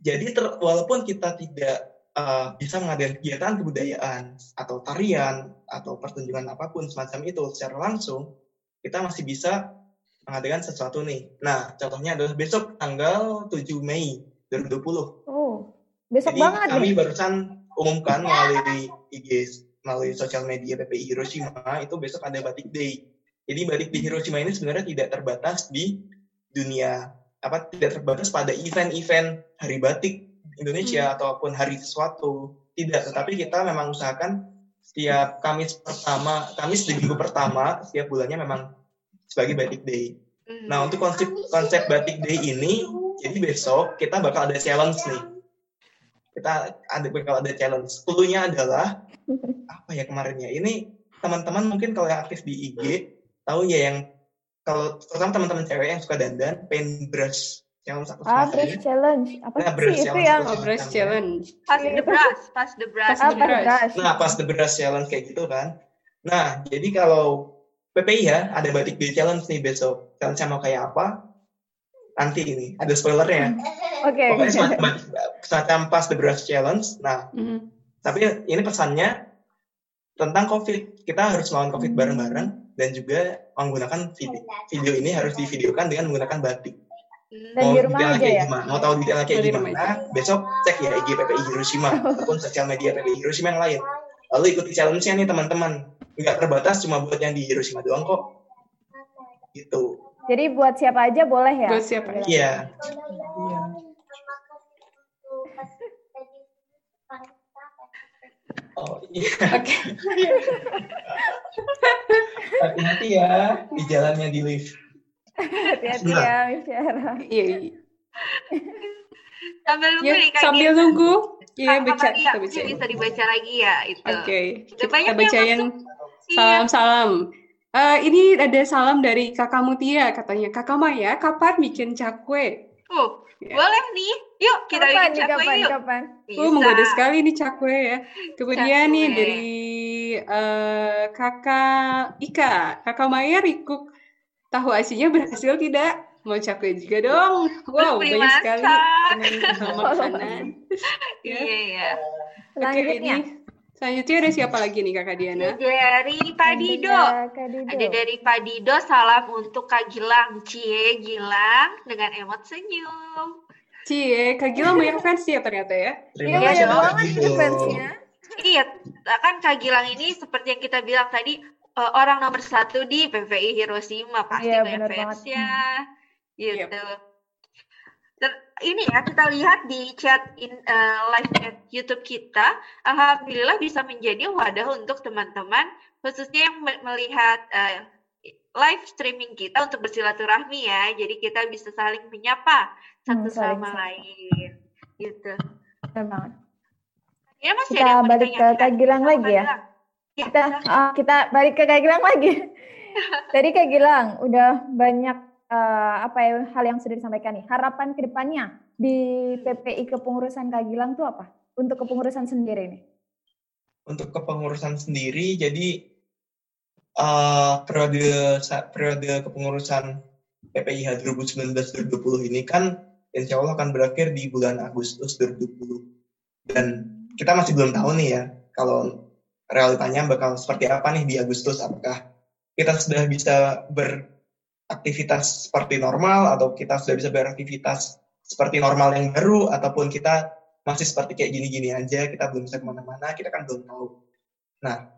jadi ter, walaupun kita tidak uh, bisa mengadakan kegiatan kebudayaan atau tarian atau pertunjukan apa pun semacam itu secara langsung, kita masih bisa mengadakan sesuatu nih. Nah, contohnya adalah besok tanggal 7 Mei 2020. Oh, besok Jadi, banget kami nih. barusan umumkan melalui IG, melalui sosial media PPI Hiroshima, itu besok ada Batik Day. Jadi Batik di Hiroshima ini sebenarnya tidak terbatas di dunia, apa tidak terbatas pada event-event hari batik Indonesia ataupun hari sesuatu. Tidak, tetapi kita memang usahakan setiap Kamis pertama, Kamis di minggu pertama setiap bulannya memang sebagai batik day. Hmm. Nah, untuk konsep konsep batik day ini, jadi besok kita bakal ada challenge nih. Kita ada bakal ada challenge. Clue-nya adalah [laughs] apa ya kemarin ya? Ini teman-teman mungkin kalau yang aktif di IG tahu ya yang kalau terutama teman-teman cewek yang suka dandan, paint brush challenge atau Ah, brush challenge. Apa Nah, sih brush itu yang itu. Oh, brush challenge. Pas the brush, pas the brush. Pas the apa brush. brush? Nah, pas the brush challenge kayak gitu kan. Nah, jadi kalau PPI ya, ada batik day challenge nih besok. Challenge mau kayak apa? Nanti ini, ada spoilernya. Oke. Pokoknya semacam, semacam pas the brush challenge. Nah, Mhm. tapi ini pesannya tentang COVID. Kita harus melawan COVID bareng-bareng dan juga menggunakan video. Video ini harus divideokan dengan menggunakan batik. Hmm. Dan di rumah aja kayak ya? Gimana, mau tahu detailnya kayak Di gimana? Besok cek ya IG PPI Hiroshima [laughs] ataupun sosial media PPI Hiroshima yang lain. Lalu ikuti challenge-nya nih teman-teman. Nggak terbatas cuma buat yang di Hiroshima doang kok. Gitu. Jadi buat siapa aja boleh ya? Buat siapa aja. Iya. Oh iya. Oke. Hati-hati ya di jalannya di lift. Hati-hati ya, Miss Yara. Iya, iya. Sambil nunggu Ya, nih Kak sambil nunggu, ya Apa baca lagi ya? kita bacain. bisa dibaca lagi ya itu. Oke, Udah kita banyak yang bacain masuk. Iya. Eh, ini ada salam dari Kakak Mutia katanya, Kakak Maya, kapan bikin cakwe? Uh, Ya. boleh nih. Yuk kita Kapan bikin nih, cakwe kapan, yuk. kapan? Oh, menggoda sekali nih cakwe ya. Kemudian nih Cakwe. dari eh, Kakak Ika, Kakak Maya Rikuk, tahu asinya berhasil tidak? Mau cakwe juga dong. Wow, Belum banyak sekali dimasak. [laughs] teman makanan. Ya. Iya, iya. Oke, ini selanjutnya ada siapa lagi nih Kakak Diana? Dari Pak Dido. Ada Kak Dido. Ada dari Pak Dido, salam untuk Kak Gilang. Cie, Gilang dengan emot senyum. Cie, Kak Gilang banyak fans ya ternyata ya. Iya, Iya banyak banget nih fansnya. Iya, kan Kak Gilang ini seperti yang kita bilang tadi, eh, orang nomor satu di PVI Hiroshima. Pasti Iya, banyak banget. fansnya. Gitu. Yep. Ini ya, kita lihat di chat in, eh, live at YouTube kita, Alhamdulillah bisa menjadi wadah untuk teman-teman, khususnya yang me- melihat eh, live streaming kita untuk bersilaturahmi ya. Jadi kita bisa saling menyapa satu Hmm, saling sama sapa. lain. Gitu. Benar banget. Ya masih Kita ada yang mau balik ke? Kak Gilang lagi ya? Ya, Kita ah, kita balik ke Kak Gilang lagi. [laughs] Tadi Kak Gilang udah banyak eh, apa ya hal yang sudah disampaikan nih. Harapan ke depannya di PPI kepengurusan Kak Gilang tuh apa? Untuk kepengurusan sendiri nih. Untuk kepengurusan sendiri, jadi eh periode periode kepengurusan PPIH 2019-2020 ini kan insya Allah akan berakhir di bulan Agustus 2020. Dan kita masih belum tahu nih ya, kalau realitanya bakal seperti apa nih di Agustus. Apakah kita sudah bisa beraktivitas seperti normal, atau kita sudah bisa beraktivitas seperti normal yang baru, ataupun kita masih seperti kayak gini-gini aja, kita belum bisa ke mana-mana, kita kan belum tahu. Nah,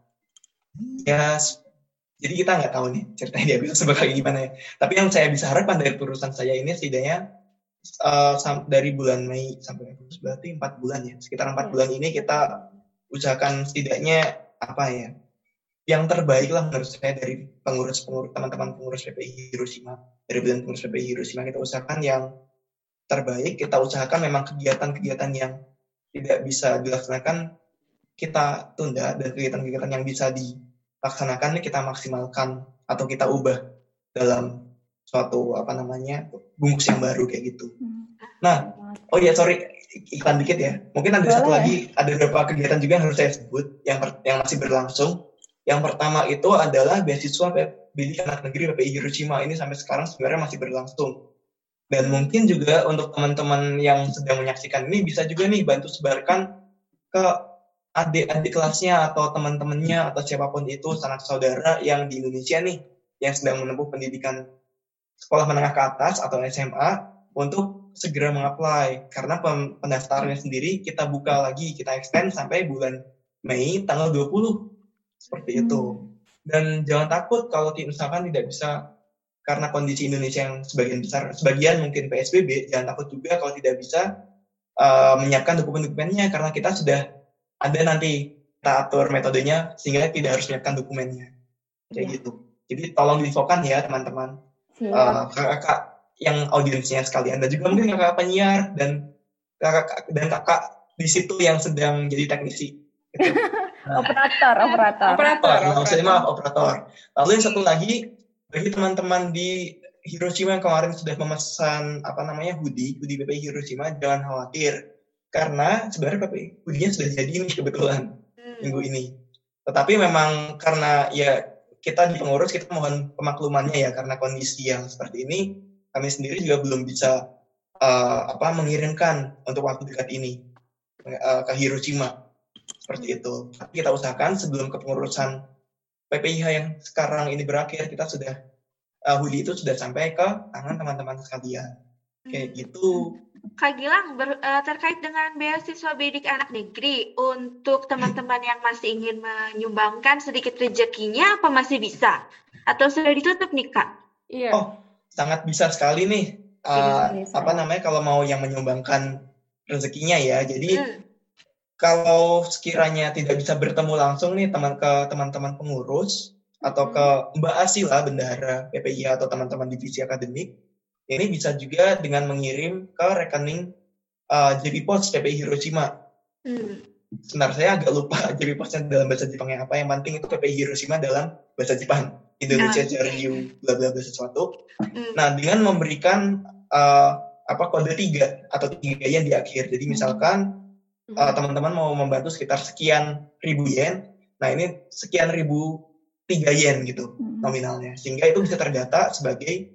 ya jadi kita nggak tahu nih ceritanya dia bisa bakal gimana ya. Tapi yang saya bisa harapkan dari perusahaan saya ini setidaknya sam- dari bulan Mei sampai Agustus berarti empat bulan ya. Sekitar empat Ya. bulan ini kita usahakan setidaknya apa ya? Yang terbaik lah menurut saya dari pengurus-pengurus teman-teman pengurus PPI Hiroshima dari bulan pengurus PPI Hiroshima kita usahakan yang terbaik. Kita usahakan memang kegiatan-kegiatan yang tidak bisa dilaksanakan kita tunda dan kegiatan-kegiatan yang bisa dilaksanakan kita maksimalkan atau kita ubah dalam suatu apa namanya bungkus yang baru kayak gitu. Nah, oh ya sorry iklan dikit ya. Mungkin ada satu Boleh. lagi ada beberapa kegiatan juga yang harus saya sebut yang yang masih berlangsung. Yang pertama itu adalah beasiswa bidik anak negeri PPI Hiroshima. Ini sampai sekarang sebenarnya masih berlangsung. Dan mungkin juga untuk teman-teman yang sedang menyaksikan ini bisa juga nih bantu sebarkan ke adik-adik kelasnya atau teman-temannya atau siapa pun itu sanak saudara yang di Indonesia nih yang sedang menempuh pendidikan sekolah menengah ke atas atau SMA untuk segera mengapply. Karena pendaftarannya sendiri kita buka lagi kita extend sampai bulan Mei tanggal 20 seperti itu. Dan jangan takut kalau misalkan tidak bisa karena kondisi Indonesia yang sebagian besar sebagian mungkin PSBB jangan takut juga kalau tidak bisa uh, menyiapkan dokumen-dokumennya karena kita sudah ada nanti kita atur metodenya sehingga tidak harus menyiapkan dokumennya. Kayak ya. gitu. Jadi tolong diinfokan ya teman-teman. Uh, kakak yang audiensnya sekalian dan juga mungkin kakak penyiar dan kakak dan kakak di situ yang sedang jadi teknisi. gitu. [laughs] operator operator operator, operator. Maksudnya maaf operator lalu yang satu lagi bagi teman-teman di Hiroshima yang kemarin sudah memesan apa namanya hoodie, hoodie PPI Hiroshima, jangan khawatir karena sebenarnya PPI hoodie-nya sudah jadi nih kebetulan hmm. minggu ini. Tetapi memang karena ya kita di pengurus kita mohon pemaklumannya ya karena kondisi yang seperti ini kami sendiri juga belum bisa uh, apa mengirimkan untuk waktu dekat ini uh, ke Hiroshima seperti itu. Tapi kita usahakan sebelum kepengurusan PPIH yang sekarang ini berakhir kita sudah uh, hoodie itu sudah sampai ke tangan teman-teman sekalian. Kayak hmm. gitu. Kak Gilang, ber, uh, terkait dengan beasiswa bidik anak negeri, untuk teman-teman yang masih ingin menyumbangkan sedikit rezekinya, apa masih bisa? Atau sudah ditutup nih, Kak? Iya. Oh, sangat bisa sekali nih. Uh, apa namanya kalau mau yang menyumbangkan rezekinya ya. Jadi hmm. Kalau sekiranya tidak bisa bertemu langsung nih teman ke teman-teman pengurus, atau ke Mbak Asila bendahara PPI atau teman-teman divisi akademik ini bisa juga dengan mengirim ke rekening uh, JP Pos PPI Hiroshima. Hmm. Sebenarnya saya agak lupa [laughs] JP Posnya dalam bahasa Jepangnya apa. Yang penting itu PPI Hiroshima dalam bahasa Jepang. Indonesia nah. Jariu bla bla bla sesuatu. Hmm. Nah dengan memberikan uh, apa kode tiga atau tiga yen di akhir. Jadi misalkan hmm. Uh, teman-teman mau membantu sekitar sekian ribu yen. Nah ini sekian ribu 3 yen gitu hmm. nominalnya. Sehingga itu bisa terdata sebagai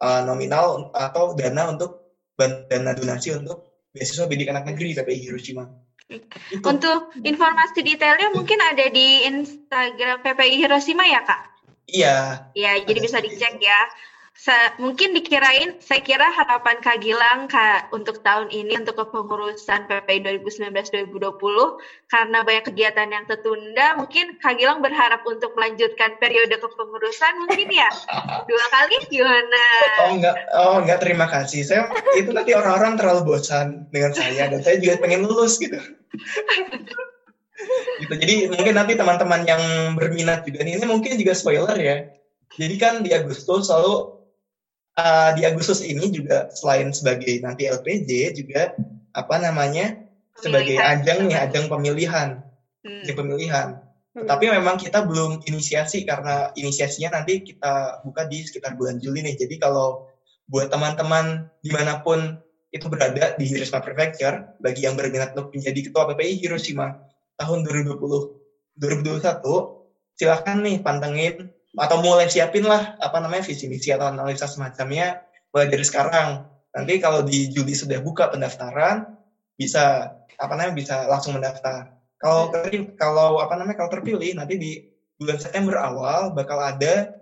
uh, nominal atau dana untuk dana donasi untuk beasiswa bidik anak negeri PPI Hiroshima. Itu. Untuk informasi detailnya mungkin ada di Instagram PPI Hiroshima ya kak? Iya. Iya, jadi bisa dicek ya mungkin dikirain saya kira harapan Kak Gilang Kak untuk tahun ini untuk kepengurusan PPI 2019-2020 karena banyak kegiatan yang tertunda mungkin Kak Gilang berharap untuk melanjutkan periode kepengurusan mungkin ya? [laughs] Dua kali? Gimana? Oh enggak. Oh enggak. Terima kasih. Saya itu nanti orang-orang terlalu bosan dengan saya dan saya juga pengen lulus gitu. [laughs] Gitu. Jadi mungkin nanti teman-teman yang berminat juga nih ini mungkin juga spoiler ya. Jadi kan di Agustus selalu uh, di Agustus ini juga selain sebagai nanti LPJ juga apa namanya sebagai ajang nih ajang pemilihan hmm. ajang pemilihan hmm. tetapi memang kita belum inisiasi karena inisiasinya nanti kita buka di sekitar bulan Juli nih jadi kalau buat teman-teman di mana pun itu berada di Hiroshima Prefecture bagi yang berminat untuk menjadi ketua PPI Hiroshima tahun 2020 2021 silahkan nih pantengin atau mulai siapin lah apa namanya visi misi atau analisa semacamnya mulai dari sekarang. Nanti kalau di Juli sudah buka pendaftaran bisa apa namanya bisa langsung mendaftar. Kalau kalau apa namanya kalau terpilih nanti di bulan September awal bakal ada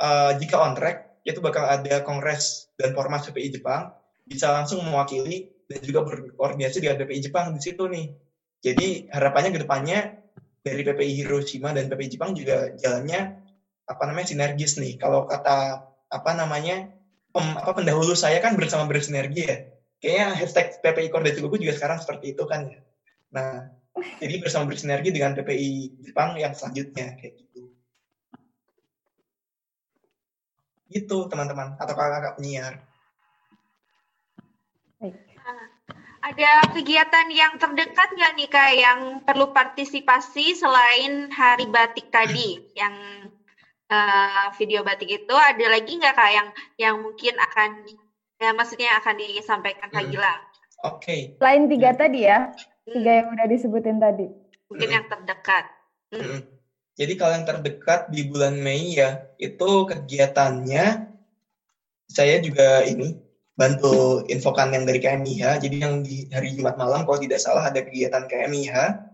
uh, jika on track itu bakal ada kongres dan format PPI Jepang bisa langsung mewakili dan juga berkoordinasi dengan PPI Jepang di situ nih. Jadi harapannya ke depannya dari PPI Hiroshima dan PPI Jepang juga jalannya apa namanya sinergis nih. Kalau kata apa namanya pem, apa pendahulu saya kan bersama bersinergi ya. Kayaknya hashtag PPI Korda Cilugu juga sekarang seperti itu kan ya. Nah, jadi bersama bersinergi dengan PPI Jepang yang selanjutnya kayak gitu. Gitu teman-teman atau kakak-kakak penyiar. Ada kegiatan yang terdekat nggak nih kak yang perlu partisipasi selain hari batik tadi yang uh, video batik itu ada lagi nggak kak yang yang mungkin akan ya maksudnya akan disampaikan Kak hmm. Gilang? Oke. Okay. Selain tiga hmm. tadi ya, tiga yang udah disebutin tadi. Mungkin hmm. yang terdekat. Hmm. Hmm. Jadi kalau yang terdekat di bulan Mei ya, itu kegiatannya saya juga ini bantu infokan yang dari KMIH. Jadi yang di hari Jumat malam kalau tidak salah ada kegiatan KMIH.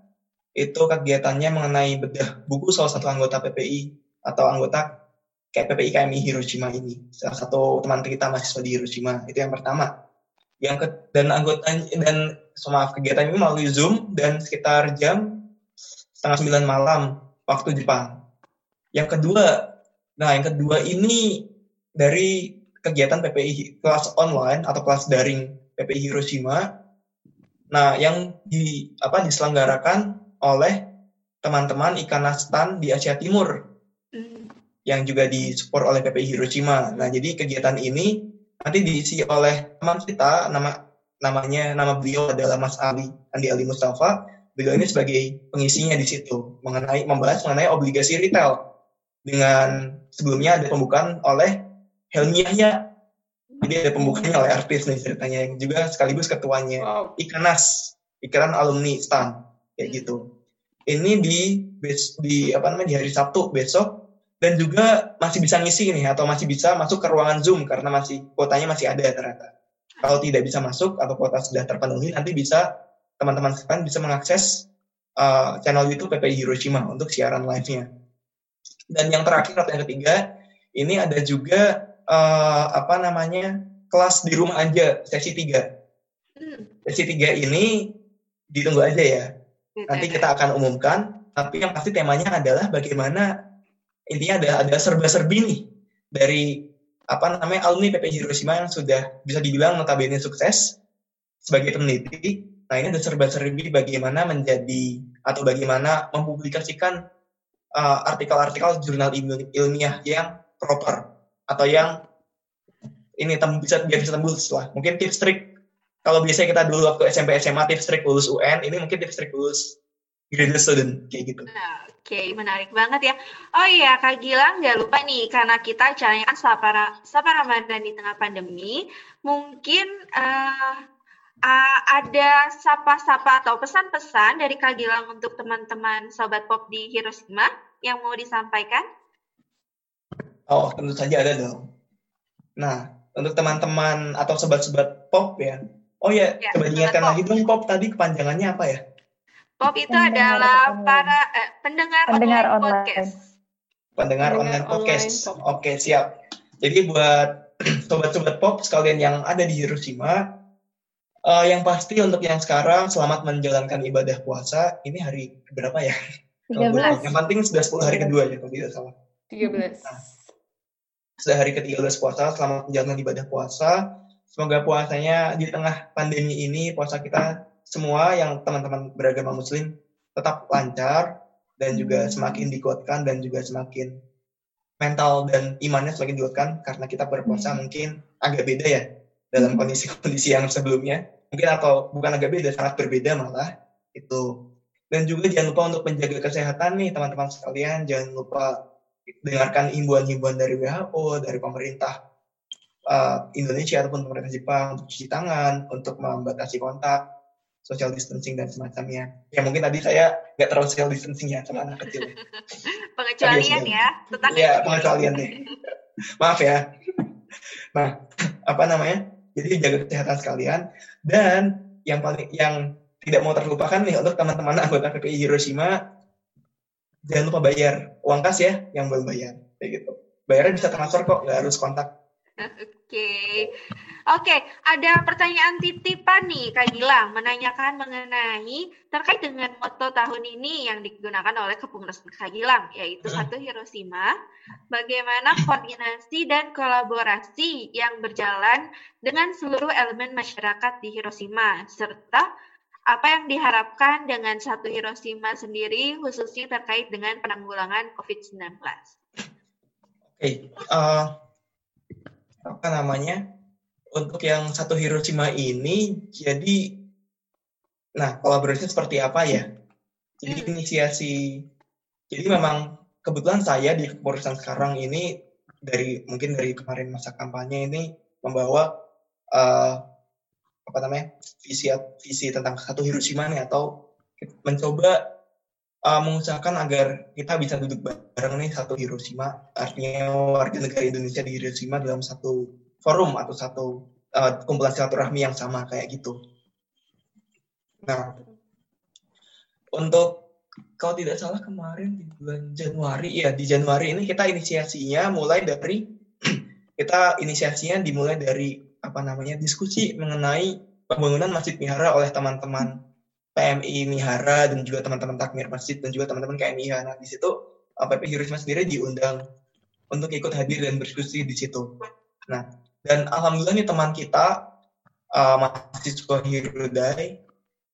Itu kegiatannya mengenai bedah buku salah satu anggota PPI atau anggota kayak PPI KMI Hiroshima ini. Salah satu teman kita mahasiswa di Hiroshima. Itu yang pertama. Yang ke, dan anggota dan maaf kegiatan ini melalui Zoom dan sekitar jam setengah sembilan malam waktu Jepang. Yang kedua, nah yang kedua ini dari kegiatan PPI kelas online atau kelas daring PPI Hiroshima Nah, yang di apa diselenggarakan oleh teman-teman ikan nastan di Asia Timur. Yang juga disupport oleh PPI Hiroshima. Nah, jadi kegiatan ini nanti diisi oleh teman kita nama namanya nama beliau adalah Mas Ali Andi Ali Mustafa. Beliau ini sebagai pengisinya di situ mengenai membahas mengenai obligasi retail dengan sebelumnya ada pembukaan oleh Helmi Yahya. Jadi ada pembukanya oleh artis nih ceritanya yang juga sekaligus ketuanya Wow. Ikanas, Ikatan Alumni STAN kayak gitu. Ini di di apa namanya di hari Sabtu besok dan juga masih bisa ngisi nih atau masih bisa masuk ke ruangan Zoom karena masih kuotanya masih ada ternyata. Kalau tidak bisa masuk atau kuota sudah terpenuhi nanti bisa teman-teman sekalian bisa mengakses uh, channel YouTube PPI Hiroshima untuk siaran live-nya. Dan yang terakhir atau yang ketiga ini ada juga uh, apa namanya kelas di rumah aja sesi 3 Hmm. sesi tiga ini ditunggu aja ya. Gitu. Nanti kita akan umumkan. Tapi yang pasti temanya adalah bagaimana intinya ada ada serba-serbi nih dari apa namanya alumni PP Hiroshima yang sudah bisa dibilang notabene sukses sebagai peneliti. Nah ini ada serba-serbi bagaimana menjadi atau bagaimana mempublikasikan uh, artikel-artikel jurnal ilmi- ilmiah yang proper atau yang ini tem- bisa biar bisa tembus lah. Mungkin tips trik kalau biasanya kita dulu waktu SMP SMA tips trik lulus UN, ini mungkin tips trik lulus graduate student kayak gitu. Nah, Oke, menarik banget ya. Oh iya, Kak Gilang nggak lupa nih, karena kita acaranya kan sapa, sapa Ramadan di tengah pandemi, mungkin eh, ah, ada sapa-sapa atau pesan-pesan dari Kak Gilang untuk teman-teman Sobat Pop di Hiroshima yang mau disampaikan? Oh, tentu saja ada dong. Nah, untuk teman-teman atau sobat-sobat pop ya. Oh ya, Ya, coba diingatkan pop. lagi dong pop tadi kepanjangannya apa ya? Pop itu Pendengar adalah online. para eh, pendengar, Pendengar online, online. podcast. Pendengar Pendengar online podcast. online. Oke, siap. Jadi buat [clears throat] sobat-sobat pop sekalian yang ada di Hiroshima, eh, yang pasti untuk yang sekarang selamat menjalankan ibadah puasa. Ini hari berapa ya? [laughs] Kalau gue tahu. 13. Yang penting sudah 10 hari kedua ya, kalau tidak salah. 13. sudah hari ke-13 puasa, selamat menjalankan ibadah puasa. Semoga puasanya di tengah pandemi ini, puasa kita semua yang teman-teman beragama muslim tetap lancar dan juga semakin dikuatkan dan juga semakin mental dan imannya semakin dikuatkan karena kita berpuasa Hmm. mungkin agak beda ya dalam Hmm. kondisi-kondisi yang sebelumnya. Mungkin atau bukan agak beda, sangat berbeda malah itu. Dan juga jangan lupa untuk menjaga kesehatan nih teman-teman sekalian, jangan lupa dengarkan himbauan-himbauan dari WHO, dari pemerintah uh, Indonesia ataupun pemerintah Jepang untuk cuci tangan, untuk membatasi kontak, social distancing dan semacamnya. Ya mungkin tadi saya nggak terlalu social distancing ya sama anak kecil. [laughs] Pengecualian Tapi ya, tentang Iya, pengecualian nih. [laughs] Maaf ya. Nah, apa namanya? Jadi jaga kesehatan sekalian dan yang paling yang tidak mau terlupakan nih untuk teman-teman anggota PPI Hiroshima jangan lupa bayar uang kas ya yang belum bayar kayak gitu. Bayarnya bisa transfer kok, nggak harus kontak. [laughs] Oke, oke. Ada pertanyaan titipan nih, Kak Gilang, menanyakan mengenai terkait dengan moto tahun ini yang digunakan oleh kepengurusan Kak Gilang, yaitu satu Hiroshima. Bagaimana koordinasi dan kolaborasi yang berjalan dengan seluruh elemen masyarakat di Hiroshima, serta apa yang diharapkan dengan satu Hiroshima sendiri, khususnya terkait dengan penanggulangan COVID-19. Oke, eh, apa namanya? Untuk yang satu Hiroshima ini, jadi, nah kolaborasi seperti apa ya? Jadi Hmm. inisiasi, jadi memang kebetulan saya di kepengurusan sekarang ini dari mungkin dari kemarin masa kampanye ini membawa eh, apa namanya visi visi tentang satu Hiroshima nih atau mencoba uh, mengusahakan agar kita bisa duduk bareng nih satu Hiroshima, artinya warga negara Indonesia di Hiroshima dalam satu forum atau satu uh, kumpulan silaturahmi yang sama kayak gitu. Nah, untuk kalau tidak salah kemarin di bulan Januari, ya di Januari ini kita inisiasinya mulai dari [clears throat] kita inisiasinya dimulai dari apa namanya diskusi mengenai pembangunan masjid Mihara oleh teman-teman PMI Mihara dan juga teman-teman takmir masjid dan juga teman-teman KMI. Nah di situ PP Hiroshima sendiri diundang untuk ikut hadir dan berdiskusi di situ. Nah dan alhamdulillah nih teman kita uh, mahasiswa Hirudai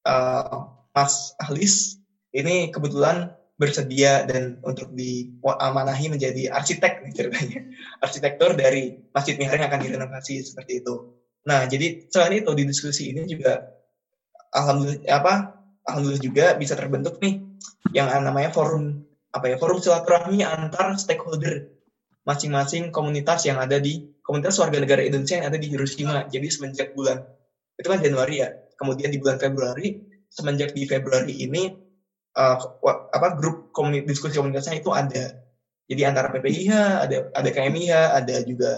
uh, Mas Ahlis ini kebetulan bersedia dan untuk diamanahi menjadi arsitek nih ceritanya. Arsitektur dari Masjid Mihar yang akan direnovasi seperti itu. Nah, jadi selain itu di diskusi ini juga alhamdulillah apa alhamdulillah juga bisa terbentuk nih yang namanya forum apa ya forum silaturahmi antar stakeholder masing-masing komunitas yang ada di komunitas warga negara Indonesia yang ada di Hiroshima. Jadi semenjak bulan itu kan Januari ya. Kemudian di bulan Februari semenjak di Februari ini uh, apa grup komunitas diskusi komunitasnya itu ada. Jadi antara PPIH, ada ada KMIH, ada juga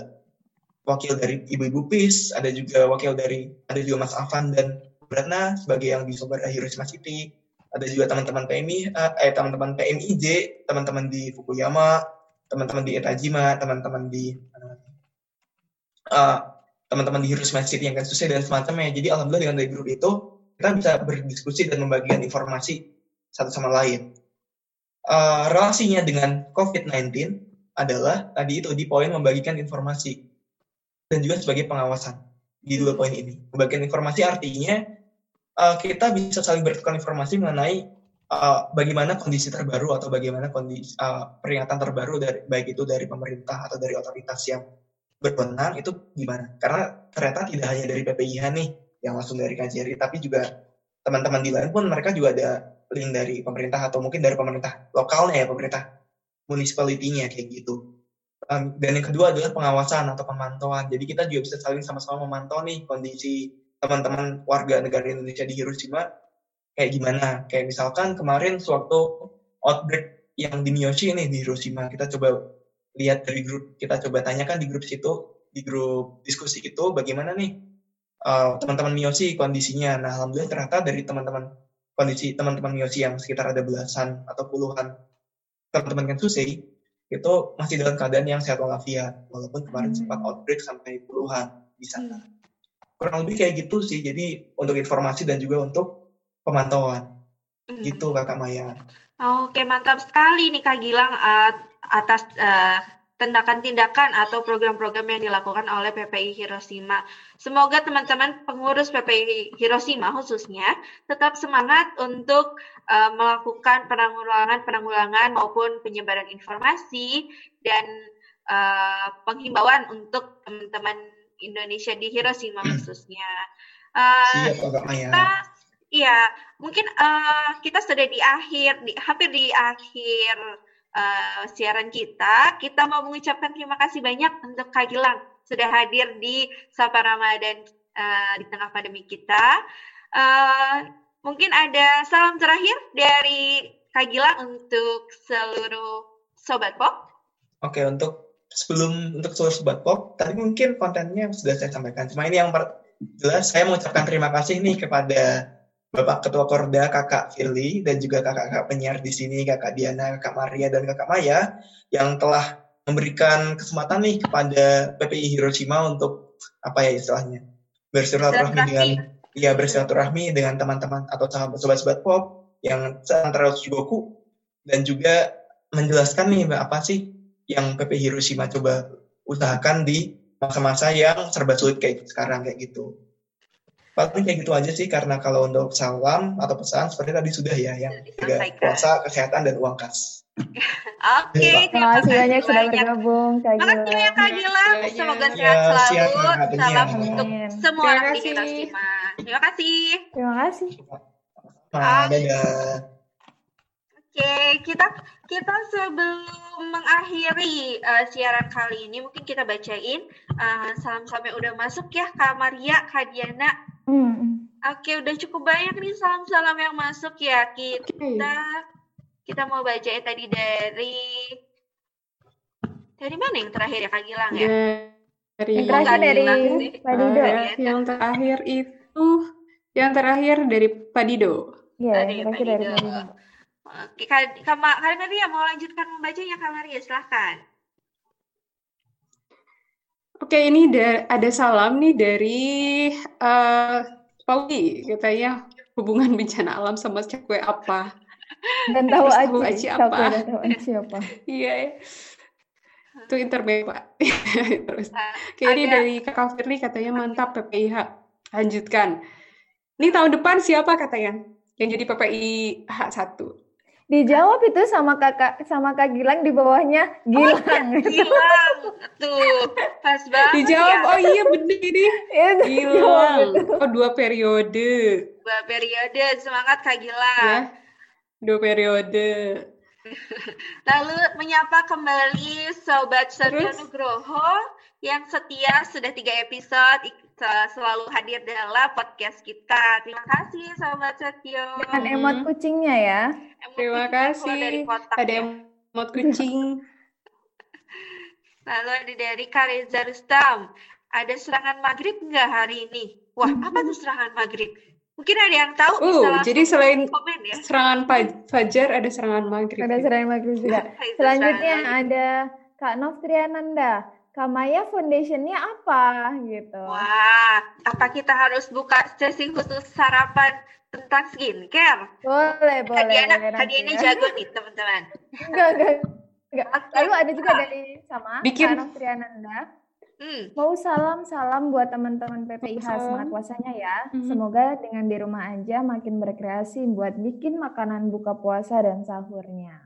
wakil dari ibu-ibu PIS, ada juga wakil dari ada juga Mas Afan dan Beratna sebagai yang di Sobat Hiroshima City, ada juga teman-teman PMI, eh teman-teman PMIJ, teman-teman di Fukuyama, teman-teman di Etajima, teman-teman di uh, teman-teman di Hiroshima City yang susah dan semacamnya. Jadi alhamdulillah dengan dari grup itu kita bisa berdiskusi dan membagikan informasi satu sama lain. Uh, relasinya dengan COVID-19 adalah tadi itu di poin membagikan informasi dan juga sebagai pengawasan di dua poin ini. Membagikan informasi artinya uh, kita bisa saling bertukar informasi mengenai uh, bagaimana kondisi terbaru atau bagaimana kondisi uh, peringatan terbaru dari baik itu dari pemerintah atau dari otoritas yang berwenang itu gimana? Karena ternyata tidak hanya dari PPIH nih yang langsung dari KJRI, tapi juga teman-teman di lain pun mereka juga ada link dari pemerintah atau mungkin dari pemerintah lokalnya ya pemerintah municipality-nya kayak gitu. Dan yang kedua adalah pengawasan atau pemantauan. Jadi kita juga bisa saling sama-sama memantau nih kondisi teman-teman warga negara Indonesia di Hiroshima kayak gimana. Kayak misalkan kemarin sewaktu outbreak yang di Miyoshi nih di Hiroshima, kita coba lihat dari grup, kita coba tanyakan di grup situ, di grup diskusi itu bagaimana nih uh, teman-teman Miyoshi kondisinya. Nah, alhamdulillah ternyata dari teman-teman kondisi teman-teman Miyoshi yang sekitar ada belasan atau puluhan teman-teman Kensusei itu masih dalam keadaan yang sehat walafiat walaupun kemarin hmm. sempat outbreak sampai puluhan di sana. Hmm. Kurang lebih kayak gitu sih. Jadi untuk informasi dan juga untuk pemantauan. Hmm. Gitu Kakak Maya. Oke, mantap sekali nih Kak Gilang uh, atas uh, tindakan-tindakan atau program-program yang dilakukan oleh PPI Hiroshima. Semoga teman-teman pengurus PPI Hiroshima khususnya tetap semangat untuk uh, melakukan penanggulangan-penanggulangan maupun penyebaran informasi dan uh, penghimbauan untuk teman-teman Indonesia di Hiroshima khususnya. Uh, Siap, kita, Iya, mungkin uh, kita sudah di akhir, di, hampir di akhir uh, siaran kita, kita mau mengucapkan terima kasih banyak untuk Kak Gilang sudah hadir di Sapa Ramadan uh, di tengah pandemi kita. Uh, mungkin ada salam terakhir dari Kak Gilang untuk seluruh Sobat Pop. Oke, untuk sebelum untuk seluruh Sobat Pop, tadi mungkin kontennya sudah saya sampaikan. Cuma ini yang jelas saya mengucapkan terima kasih nih kepada Bapak Ketua Korda, Kakak Firly, dan juga kakak-kakak penyiar di sini, Kakak Diana, Kakak Maria, dan Kakak Maya, yang telah memberikan kesempatan nih kepada PPI Hiroshima untuk apa ya istilahnya bersilaturahmi dengan ya bersilaturahmi dengan teman-teman atau sobat-sobat pop yang antara Shigoku dan juga menjelaskan nih apa sih yang PPI Hiroshima coba usahakan di masa-masa yang serba sulit kayak sekarang kayak gitu. Paling kayak gitu aja sih karena kalau untuk salam atau pesan seperti tadi sudah ya yang juga puasa, kesehatan dan uang kas. [laughs] Oke, okay, terima kasih banyak sudah bergabung Kak Gila. Makasih ya Kak Gila. Semoga sehat ya, selalu. Siap, Salam untuk semua aktivitas Sima. Terima kasih. Terima kasih. Nah, dadah. Oke, kita kita sebelum mengakhiri uh, siaran kali ini mungkin kita bacain uh, salam-salam yang udah masuk ya Kak Maria, Kak Diana, Hmm. Oke, udah cukup banyak nih salam-salam yang masuk ya. Kita okay. kita mau baca ya tadi dari dari mana yang terakhir ya Kak Gilang ya? Dari yang terakhir dari Pak Dido. Uh, yang terakhir itu yang terakhir dari Pak Dido. Iya, yang terakhir dari Pak Dido. Oke, Kak, Kak, Kak Maria mau lanjutkan membacanya Kak Maria, silahkan. Oke, ini ada salam nih dari uh, Pauli, katanya hubungan [laughs] bencana alam sama cakwe apa? Dan tahu aja, apa? Dan tahu aja apa? [laughs] Iya, ya. itu internet Pak. [laughs] Terus, kayak ini dari Kakak Firly katanya mantap PPIH, lanjutkan. Ini tahun depan siapa katanya yang jadi PPI H1? Dijawab itu sama kakak sama kak Gilang di bawahnya Gilang. Oh, Gilang, tuh pas banget. Dijawab, ya. oh iya bener ini. Itu Gilang. Oh dua periode. Dua periode, semangat Kak Ya, Gilang. dua periode. [laughs] Lalu menyapa kembali Sobat Terus? Nugroho yang setia sudah tiga episode selalu hadir dalam podcast kita. Terima kasih Sobat Satyo. Dengan Hmm. emot kucingnya ya. Emot Terima keluar dari kasih. kotak Ada ya. emot kucing. [laughs] Lalu ada dari Kareza Rustam. Ada serangan maghrib nggak hari ini? Wah, apa tuh serangan maghrib? Mungkin ada yang tahu Oh, langsung jadi selain komen ya. serangan fajar ada serangan maghrib. Ada serangan maghrib juga. Selanjutnya serangan. ada Kak Novtriananda. Kamaya Foundation-nya apa gitu. Wah, apa kita harus buka sesi khusus sarapan tentang skincare? Boleh, boleh. Kak Diana, boleh Kak nanti Diana ya. jago nih teman-teman. Enggak, enggak. enggak. Oke. Lalu ada juga dari sama Bikin. Kak Novtriananda. Hmm, Mau salam-salam buat teman-teman PPIH Salam. semangat puasanya ya. Mhm. Semoga dengan di rumah aja makin berkreasi buat bikin makanan buka puasa dan sahurnya.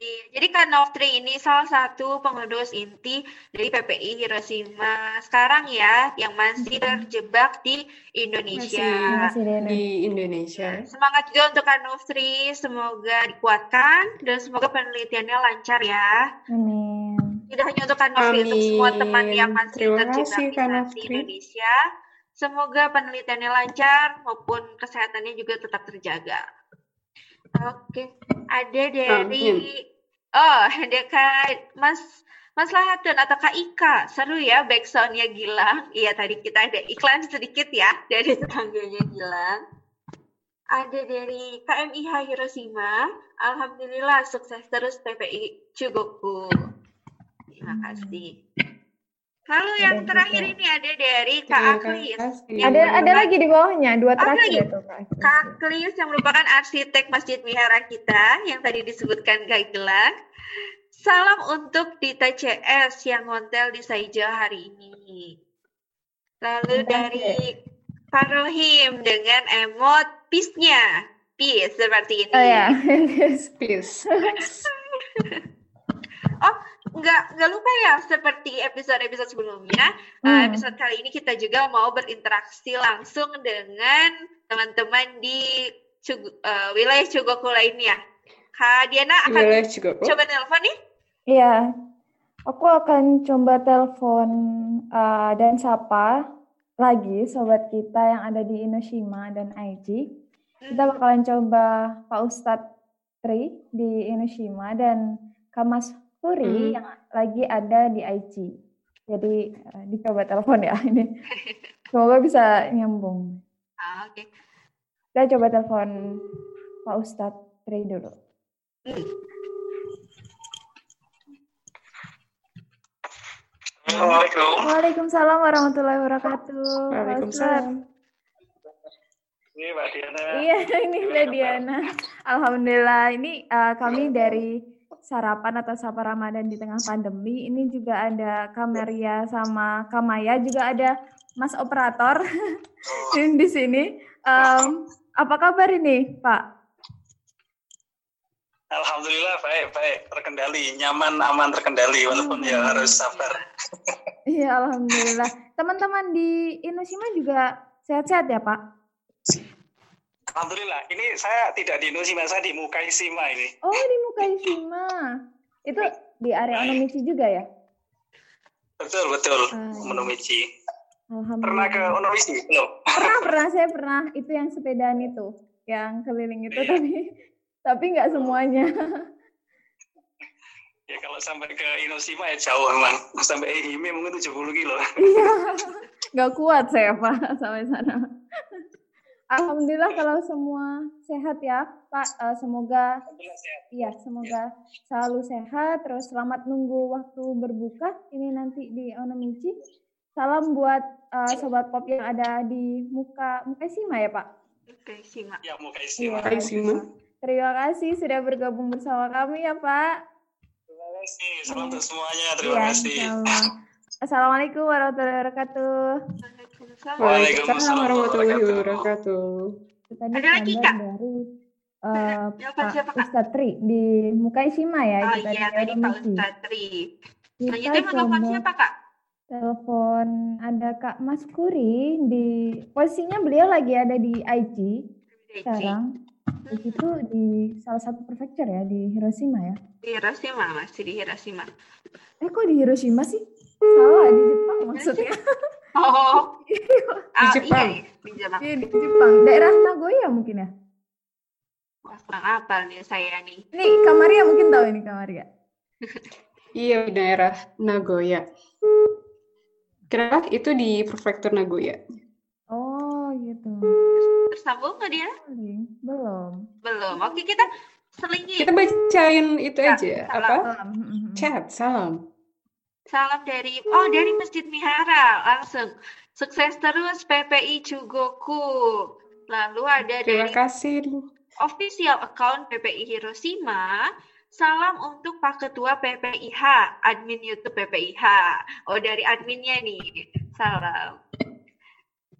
Jadi Kak Novtri ini salah satu pengurus inti dari PPI Hiroshima sekarang ya, yang masih terjebak di Indonesia. Masih di Indonesia. di Indonesia. Semangat juga untuk Kak Novtri, semoga dikuatkan dan semoga penelitiannya lancar ya. Amin. Tidak hanya untuk Kak Novtri, untuk semua teman yang masih Terima terjebak kasih, di. Indonesia. Semoga penelitiannya lancar maupun kesehatannya juga tetap terjaga. Oke, ada dari oh ada Kak Mas Mas Lahatun atau Kak Ika. Seru ya backsoundnya Gilang. Iya tadi kita ada iklan sedikit ya dari tetangganya Gilang. Ada dari KMIH Hiroshima. Alhamdulillah sukses terus PPI Chugoku. Terima kasih. Lalu yang Ada terakhir juga. ini ada dari Kak Terima Aklis. Yang Ada ada lagi di bawahnya dua terakhir lagi? tuh Kak. Kak Aklis yang merupakan arsitek Masjid Wihara kita yang tadi disebutkan Kak Gilang. Salam untuk Dita CS yang ngontel di Saijo hari ini. Lalu dari Pak Rohim dengan emot peace-nya. Peace seperti ini. Oh ya. [laughs] Peace. Oh, nggak nggak lupa ya seperti episode-episode sebelumnya. eh, Hmm. episode kali ini kita juga mau berinteraksi langsung dengan teman-teman di Cug- eh, wilayah Cugoku lainnya. Kak Diana akan coba telepon nih. Iya. Aku akan coba telepon uh, dan sapa lagi sobat kita yang ada di Inoshima dan Aiji. Kita bakalan coba Pak Ustadz Tri di Inoshima dan Kamas Puri Hmm. yang lagi ada di Aichi. Jadi uh, dicoba telepon ya ini. Semoga bisa nyambung. Ah, Oke. Kita coba telepon Pak Ustadz Tri dulu. Assalamualaikum. Waalaikumsalam warahmatullahi wabarakatuh. Waalaikumsalam. Ini Mbak Diana. Iya, ini Mbak Diana. Alhamdulillah, ini uh, kami dari sarapan atau sapa Ramadan di tengah pandemi. Ini juga ada Kameria sama Kamaya, juga ada Mas Operator [laughs] di sini. Um, apa kabar ini, Pak? Alhamdulillah baik baik terkendali, nyaman aman terkendali walaupun ya harus sabar. [laughs] Iya, Alhamdulillah. Teman-teman di Inoshima juga sehat-sehat ya, Pak? Alhamdulillah. Ini saya tidak di Indonesia, saya di Mukaisima ini. Oh, di Mukaishima. Itu di area Onomichi juga ya? Betul betul. Ah. Alhamdulillah. Pernah ke Onomichi? Belum. pernah [laughs] pernah saya pernah itu yang sepedaan itu yang keliling itu Iya. tapi tapi nggak semuanya Ya kalau sampai ke Inoshima ya jauh emang. Sampai Ehime mungkin 70 kilo. iya nggak kuat saya pak sampai sana alhamdulillah kalau semua sehat ya pak Eh, semoga iya semoga selalu sehat terus selamat nunggu waktu berbuka ini nanti di Onomichi salam buat eh, sobat pop yang ada di muka muka Sima ya pak Oke, simak. Ya Mukaisima. Hai, Sima. Terima kasih sudah bergabung bersama kami ya Pak. Terima kasih. Salam untuk semuanya. Terima Iya, kasih. Assalamualaikum warahmatullahi wabarakatuh. Waalaikumsalam warahmatullahi wabarakatuh. Tadi Ada lagi, Kak? dari eh, Telepon Pak siapa, Kak? Ustadz Tri di Muka Isima ya. Oh kita iya, di tadi Pak. Ustadz Tri. Selanjutnya coba siapa, Kak? telepon ada Kak Mas Kuri di posisinya beliau lagi ada di IG sekarang. Di situ di salah satu prefecture ya di Hiroshima ya. Di Hiroshima, masih di Hiroshima. Eh kok di Hiroshima sih? Salah di Jepang maksudnya. [laughs] Oh, [laughs] ah, Jepang. Iya, di Jepang. Iya di Jepang. Daerah Nagoya mungkin ya. Wah, kurang apa nih saya nih. Nih Kamaria mungkin tahu ini Kamaria. [laughs] Iya, di daerah Nagoya. Kenapa? Itu di prefektur Nagoya. Oh gitu. Tersambung nggak dia? Belum. Belum. Oke, kita selingi. Kita bacain itu Ya, aja. salam. Apa? Mm. Chat, salam. Salam dari oh dari Masjid Mihara langsung. Sukses terus PPI Chugoku. Lalu ada Terima dari kasih. official account PPI Hiroshima. Salam untuk Pak Ketua PPIH, admin YouTube PPIH. Oh, dari adminnya nih. Salam.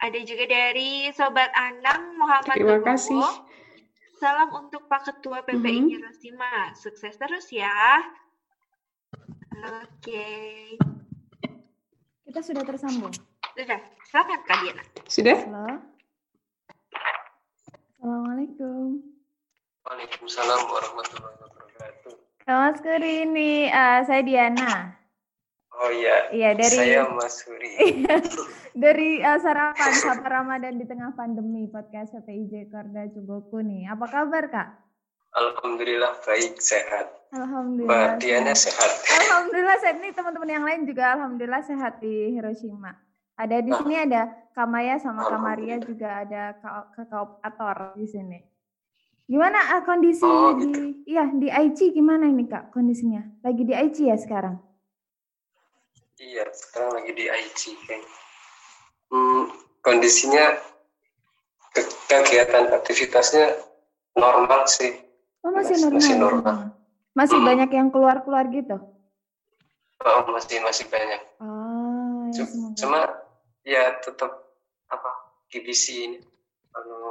Ada juga dari Sobat Anang Muhammad Terima Nugroho. kasih. Salam untuk Pak Ketua PPI Mhm. Hiroshima. Sukses terus ya. Oke. Kita sudah tersambung. Sudah, silakan Kak Diana. Sudah? Halo. Assalamualaikum. Waalaikumsalam warahmatullahi wabarakatuh. Mas Kuri ini eh, saya Diana. Oh iya, Iya dari saya Mas Suri. [laughs] dari eh, sarapan Sapa Ramadan di tengah pandemi podcast PPIJ Korda Cugoku nih. Apa kabar Kak? Alhamdulillah baik sehat. Alhamdulillah. Mbak Diana sehat. [laughs] Alhamdulillah sehat nih teman-teman yang lain juga alhamdulillah sehat di Hiroshima. Ada di sini ada Kamaya sama Kamaria juga ada Kak Kakak operator di sini. Gimana ah, kondisi Oh, di iya di IG gimana ini Kak kondisinya? Lagi di IG ya sekarang? Iya, sekarang lagi di kan. Hmm, kondisinya ke- kegiatan aktivitasnya normal sih. Oh masih Mas- normal. masih ya? Masih banyak yang keluar-keluar gitu. Oh, masih masih banyak. Ah, ya Cuma, semoga. cuma ya tetap apa GBC ini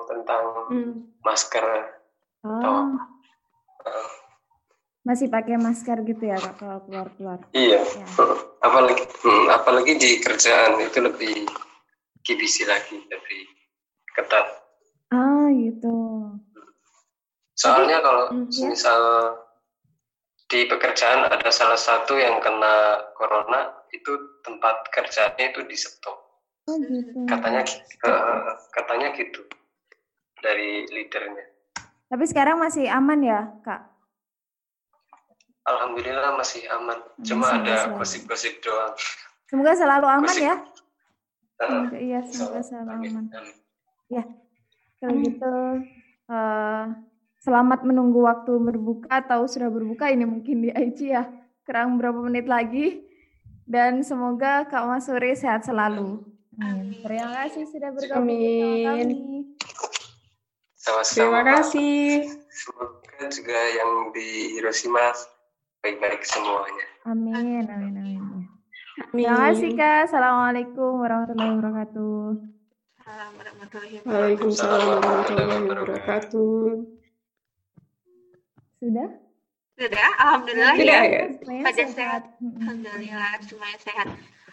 tentang Hmm. masker Ah, eh, masih pakai masker gitu ya kalau keluar-keluar. iya Ya. apalagi hmm, apalagi di kerjaan itu lebih GBC lagi lebih ketat Ah, gitu. soalnya kalau hmm, ya. misal di pekerjaan ada salah satu yang kena corona itu tempat kerjanya itu di stop Oh, gitu. katanya eh, katanya gitu dari leadernya Tapi sekarang masih aman ya, Kak? alhamdulillah masih aman cuma Masih ada gosip-gosip doang Semoga selalu aman Gosip. ya. Eh, Semoga, iya, semoga selalu amin, aman. amin. Kalau gitu, eh, selamat menunggu waktu berbuka atau sudah berbuka ini mungkin di IG ya. Kurang berapa menit lagi. Dan semoga Kak Mas Suri sehat selalu. Amin. Terima kasih sudah bergabung Amin. kami. sama-sama Terima kasih. semoga juga yang di Hiroshima baik-baik semuanya Amin, amin, amin. Amin. Terima kasih Kak. Assalamualaikum warahmatullahi wabarakatuh. Salam warahmatullahi wabarakatuh. Waalaikumsalam warahmatullahi wabarakatuh. Sudah? Sudah, alhamdulillah Sudah ya. ya? Pada sehat. Alhamdulillah semuanya sehat.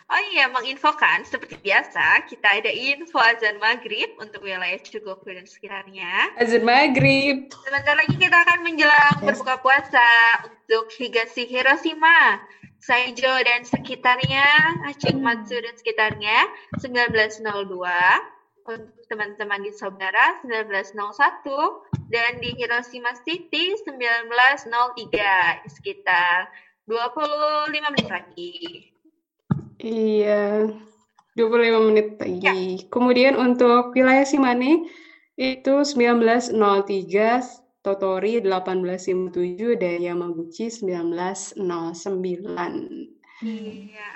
Oh iya, menginfokan seperti biasa, kita ada info azan maghrib untuk wilayah Cugoku dan sekitarnya. Azan maghrib. Sebentar lagi kita akan menjelang Yes. berbuka puasa untuk Higashi Hiroshima, Saijo dan sekitarnya, Matsu dan sekitarnya 1902. Untuk teman-teman di Saudara 1901 dan di Hiroshima City 1903 sekitar 25 menit lagi. Iya, 25 menit lagi. Kemudian untuk wilayah Shimane itu 1903, Totori 1857, dan Yamaguchi 1909. Iya.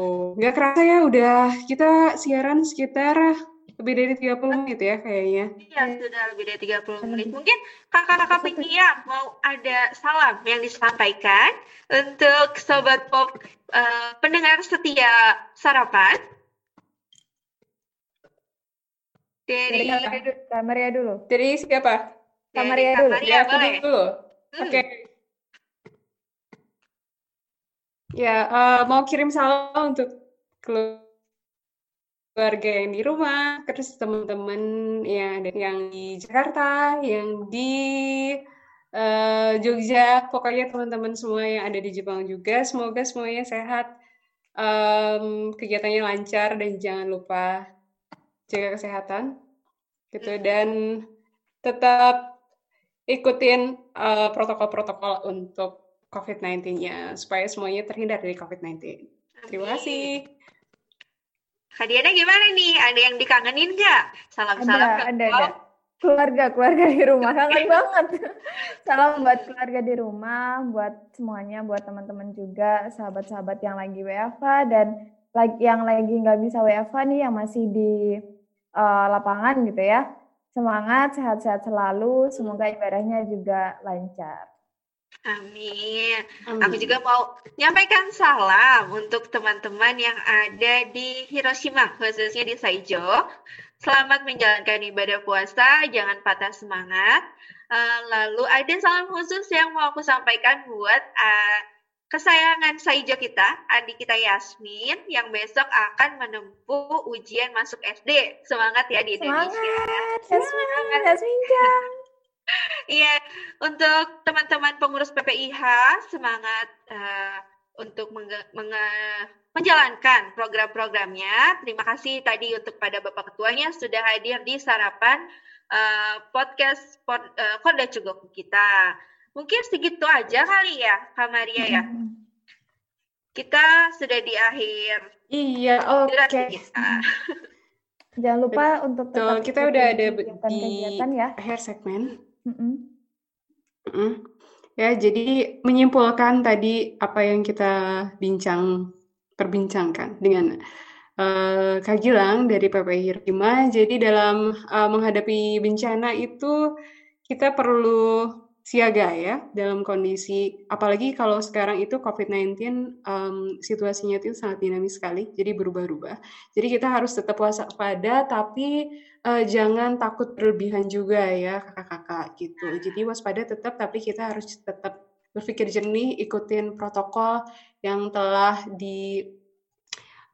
Oh, nggak kerasa ya udah kita siaran sekitar lebih dari 30 menit ya kayaknya. Iya, sudah lebih dari 30 menit. Mungkin kakak-kakak Pinia mau ada salam yang disampaikan untuk Sobat Pop eh, pendengar setia sarapan. Dari Maria dulu. Dari siapa? Kak Maria dulu. Maria, Ya, aku boleh. dulu. Hmm. Oke. Ya, eh, mau kirim salam untuk keluarga yang di rumah, terus teman-teman yang yang di Jakarta, yang di eh, Jogja, pokoknya teman-teman semua yang ada di Jepang juga, semoga semuanya sehat, em, kegiatannya lancar dan jangan lupa jaga kesehatan, gitu. Dan tetap ikutin eh, protokol-protokol untuk COVID-19-nya supaya semuanya terhindar dari COVID-19. Terima kasih. Kak Diana gimana nih? Ada yang dikangenin nggak? Salam-salam Ada, ke ada, ada. Keluarga, keluarga di rumah. [laughs] Kangen banget. Salam buat keluarga di rumah, buat semuanya, buat teman-teman juga, sahabat-sahabat yang lagi WFH dan lagi yang lagi nggak bisa WFH nih, yang masih di eh, lapangan gitu ya. Semangat, sehat-sehat selalu. Semoga ibadahnya juga lancar. Amin. Amin. Aku juga mau nyampaikan salam untuk teman-teman yang ada di Hiroshima, khususnya di Saijo. Selamat menjalankan ibadah puasa, jangan patah semangat. Eh, lalu ada salam khusus yang mau aku sampaikan buat eh, kesayangan Saijo kita, adik kita Yasmin, yang besok akan menempuh ujian masuk SD. Semangat ya di Indonesia. Semangat, Yasmin, Yasmin. Iya, untuk teman-teman pengurus PPIH semangat eh, untuk menge- menge- menjalankan program-programnya. Terima kasih tadi untuk pada Bapak Ketuanya sudah hadir di sarapan eh, podcast pod, eh, Koda Cugoku kita. Mungkin segitu aja kali ya, Kak Maria ya. Kita sudah di akhir Iya, oke. kita. Jangan lupa untuk Betul, tetap kita udah ada be- kegiatan-kegiatan ya. Akhir segmen. Mm-mm. Mm. Ya, jadi menyimpulkan tadi apa yang kita bincang, perbincangkan dengan eh, Kak Gilang dari PPI Hiroshima. Jadi dalam eh, menghadapi bencana itu kita perlu siaga ya dalam kondisi, apalagi kalau sekarang itu COVID-19 em, situasinya itu sangat dinamis sekali, jadi berubah-ubah. Jadi kita harus tetap waspada, tapi eh, jangan takut berlebihan juga ya kakak-kakak gitu. Jadi waspada tetap, tapi kita harus tetap berpikir jernih, ikutin protokol yang telah di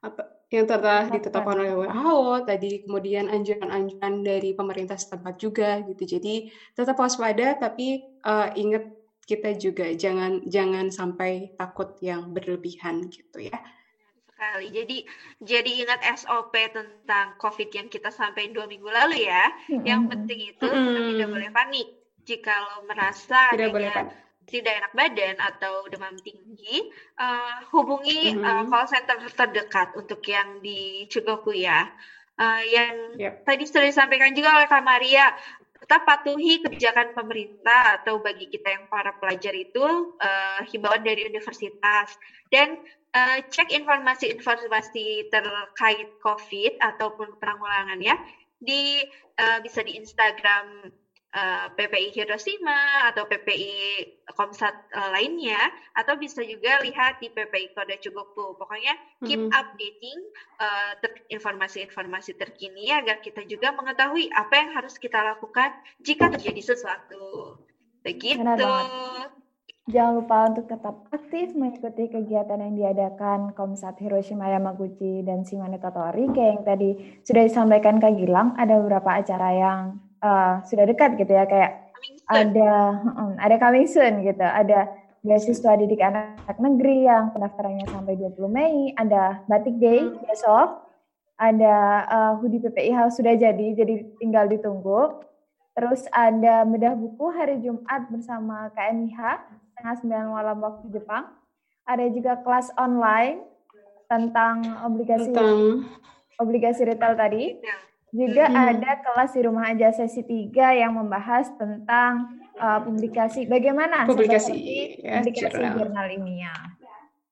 apa yang telah ditetapkan oleh WHO tadi, kemudian anjuran-anjuran dari pemerintah setempat juga gitu. Jadi tetap waspada, tapi eh, ingat kita juga jangan jangan sampai takut yang berlebihan gitu ya. sekali. Jadi jadi ingat SOP tentang COVID yang kita sampaikan dua minggu lalu ya. Yang penting itu kita tidak Mm-mm. boleh panik. Jikalau merasa Tidak adanya boleh panik. Tidak enak badan atau demam tinggi, eh, hubungi Mhm. eh, call center terdekat untuk yang di Cugoku ya. Eh, yang Yap. tadi sudah disampaikan juga oleh Kak Maria, tetap patuhi kebijakan pemerintah atau bagi kita yang para pelajar itu eh, himbauan dari universitas dan eh, cek informasi-informasi terkait COVID ataupun penanggulangannya di eh, bisa di Instagram eh, PPI Hiroshima atau PPI Komsat eh, lainnya atau bisa juga lihat di PPI Koda Cugoku. Pokoknya keep Mhm. updating eh, ter- informasi-informasi terkini agar kita juga mengetahui apa yang harus kita lakukan jika terjadi sesuatu. Begitu. Jangan lupa untuk tetap aktif mengikuti kegiatan yang diadakan Komsat Hiroshima Yamaguchi dan Shimane Totori. Kayak yang tadi sudah disampaikan Kak Gilang, ada beberapa acara yang uh, sudah dekat gitu ya, kayak Coming soon. ada ada coming soon gitu, ada beasiswa didik anak negeri yang pendaftarannya sampai 20 Mei, ada Batik Day besok, ada uh, hoodie PPIH sudah jadi, jadi tinggal ditunggu. Terus ada bedah buku hari Jumat bersama KMIH setengah sembilan malam waktu Jepang. Ada juga kelas online tentang obligasi Tentang obligasi retail tadi. Juga Mhm. ada kelas di rumah aja sesi 3 yang membahas tentang uh, publikasi bagaimana Publikasi, ya, publikasi jurnal. jurnal ilmiah.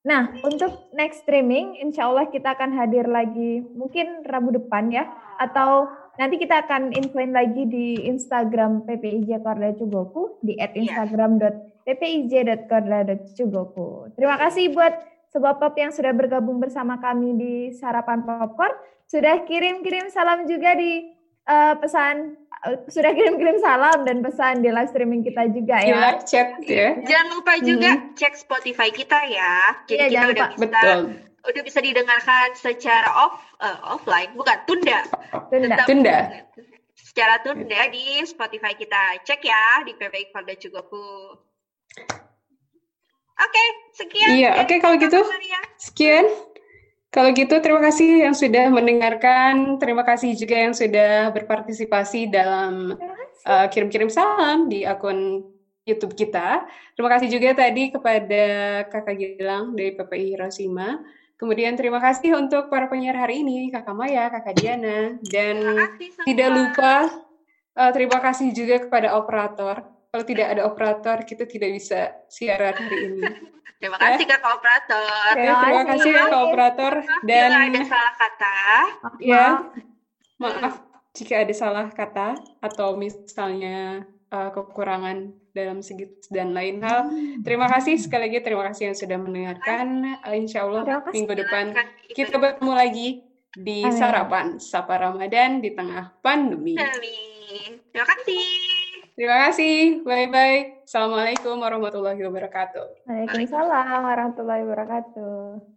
Nah, untuk next streaming, insya Allah kita akan hadir lagi mungkin Rabu depan ya, atau nanti kita akan infoin lagi di Instagram PPIJ Korda Cugoku di at Iya. instagram.ppij.korda.cugoku. Terima kasih buat Sobat Pop yang sudah bergabung bersama kami di Sarapan Popcorn. Sudah kirim-kirim salam juga di uh, pesan uh, sudah kirim-kirim salam dan pesan di live streaming kita juga ya. live chat ya. Jangan lupa juga Mhm. cek Spotify kita ya. Jadi Iya, kita udah lupa. bisa Betul. udah bisa didengarkan secara off eh, offline, bukan tunda. Tunda. Tetap Tunda. Secara tunda di Spotify kita. Cek ya di PPI Polda Cugoku. Oke, sekian. Iya, oke, kalau kita, gitu. Sekian. Kalau gitu terima kasih yang sudah mendengarkan. Terima kasih juga yang sudah berpartisipasi dalam uh, kirim-kirim salam di akun YouTube kita. Terima kasih juga tadi kepada Kakak Gilang dari PPI Hiroshima. Kemudian terima kasih untuk para penyiar hari ini, Kakak Maya, Kakak Diana, dan kasih tidak lupa uh, terima kasih juga kepada operator. Kalau tidak ada operator, kita tidak bisa siaran hari ini. [laughs] Terima kasih Kakak Operator. Terima Ya, terima kasih. Kakak operator dan bila ada salah kata. ya Maaf. jika ada salah kata atau misalnya uh, kekurangan dalam segi dan lain hal. Terima kasih sekali lagi terima kasih yang sudah mendengarkan. Uh, insya Allah minggu depan kita bertemu lagi di Amin. sarapan Sapa Ramadan di tengah pandemi. Amin. Terima kasih. Terima kasih. Bye bye. Assalamualaikum warahmatullahi wabarakatuh. Waalaikumsalam warahmatullahi wabarakatuh.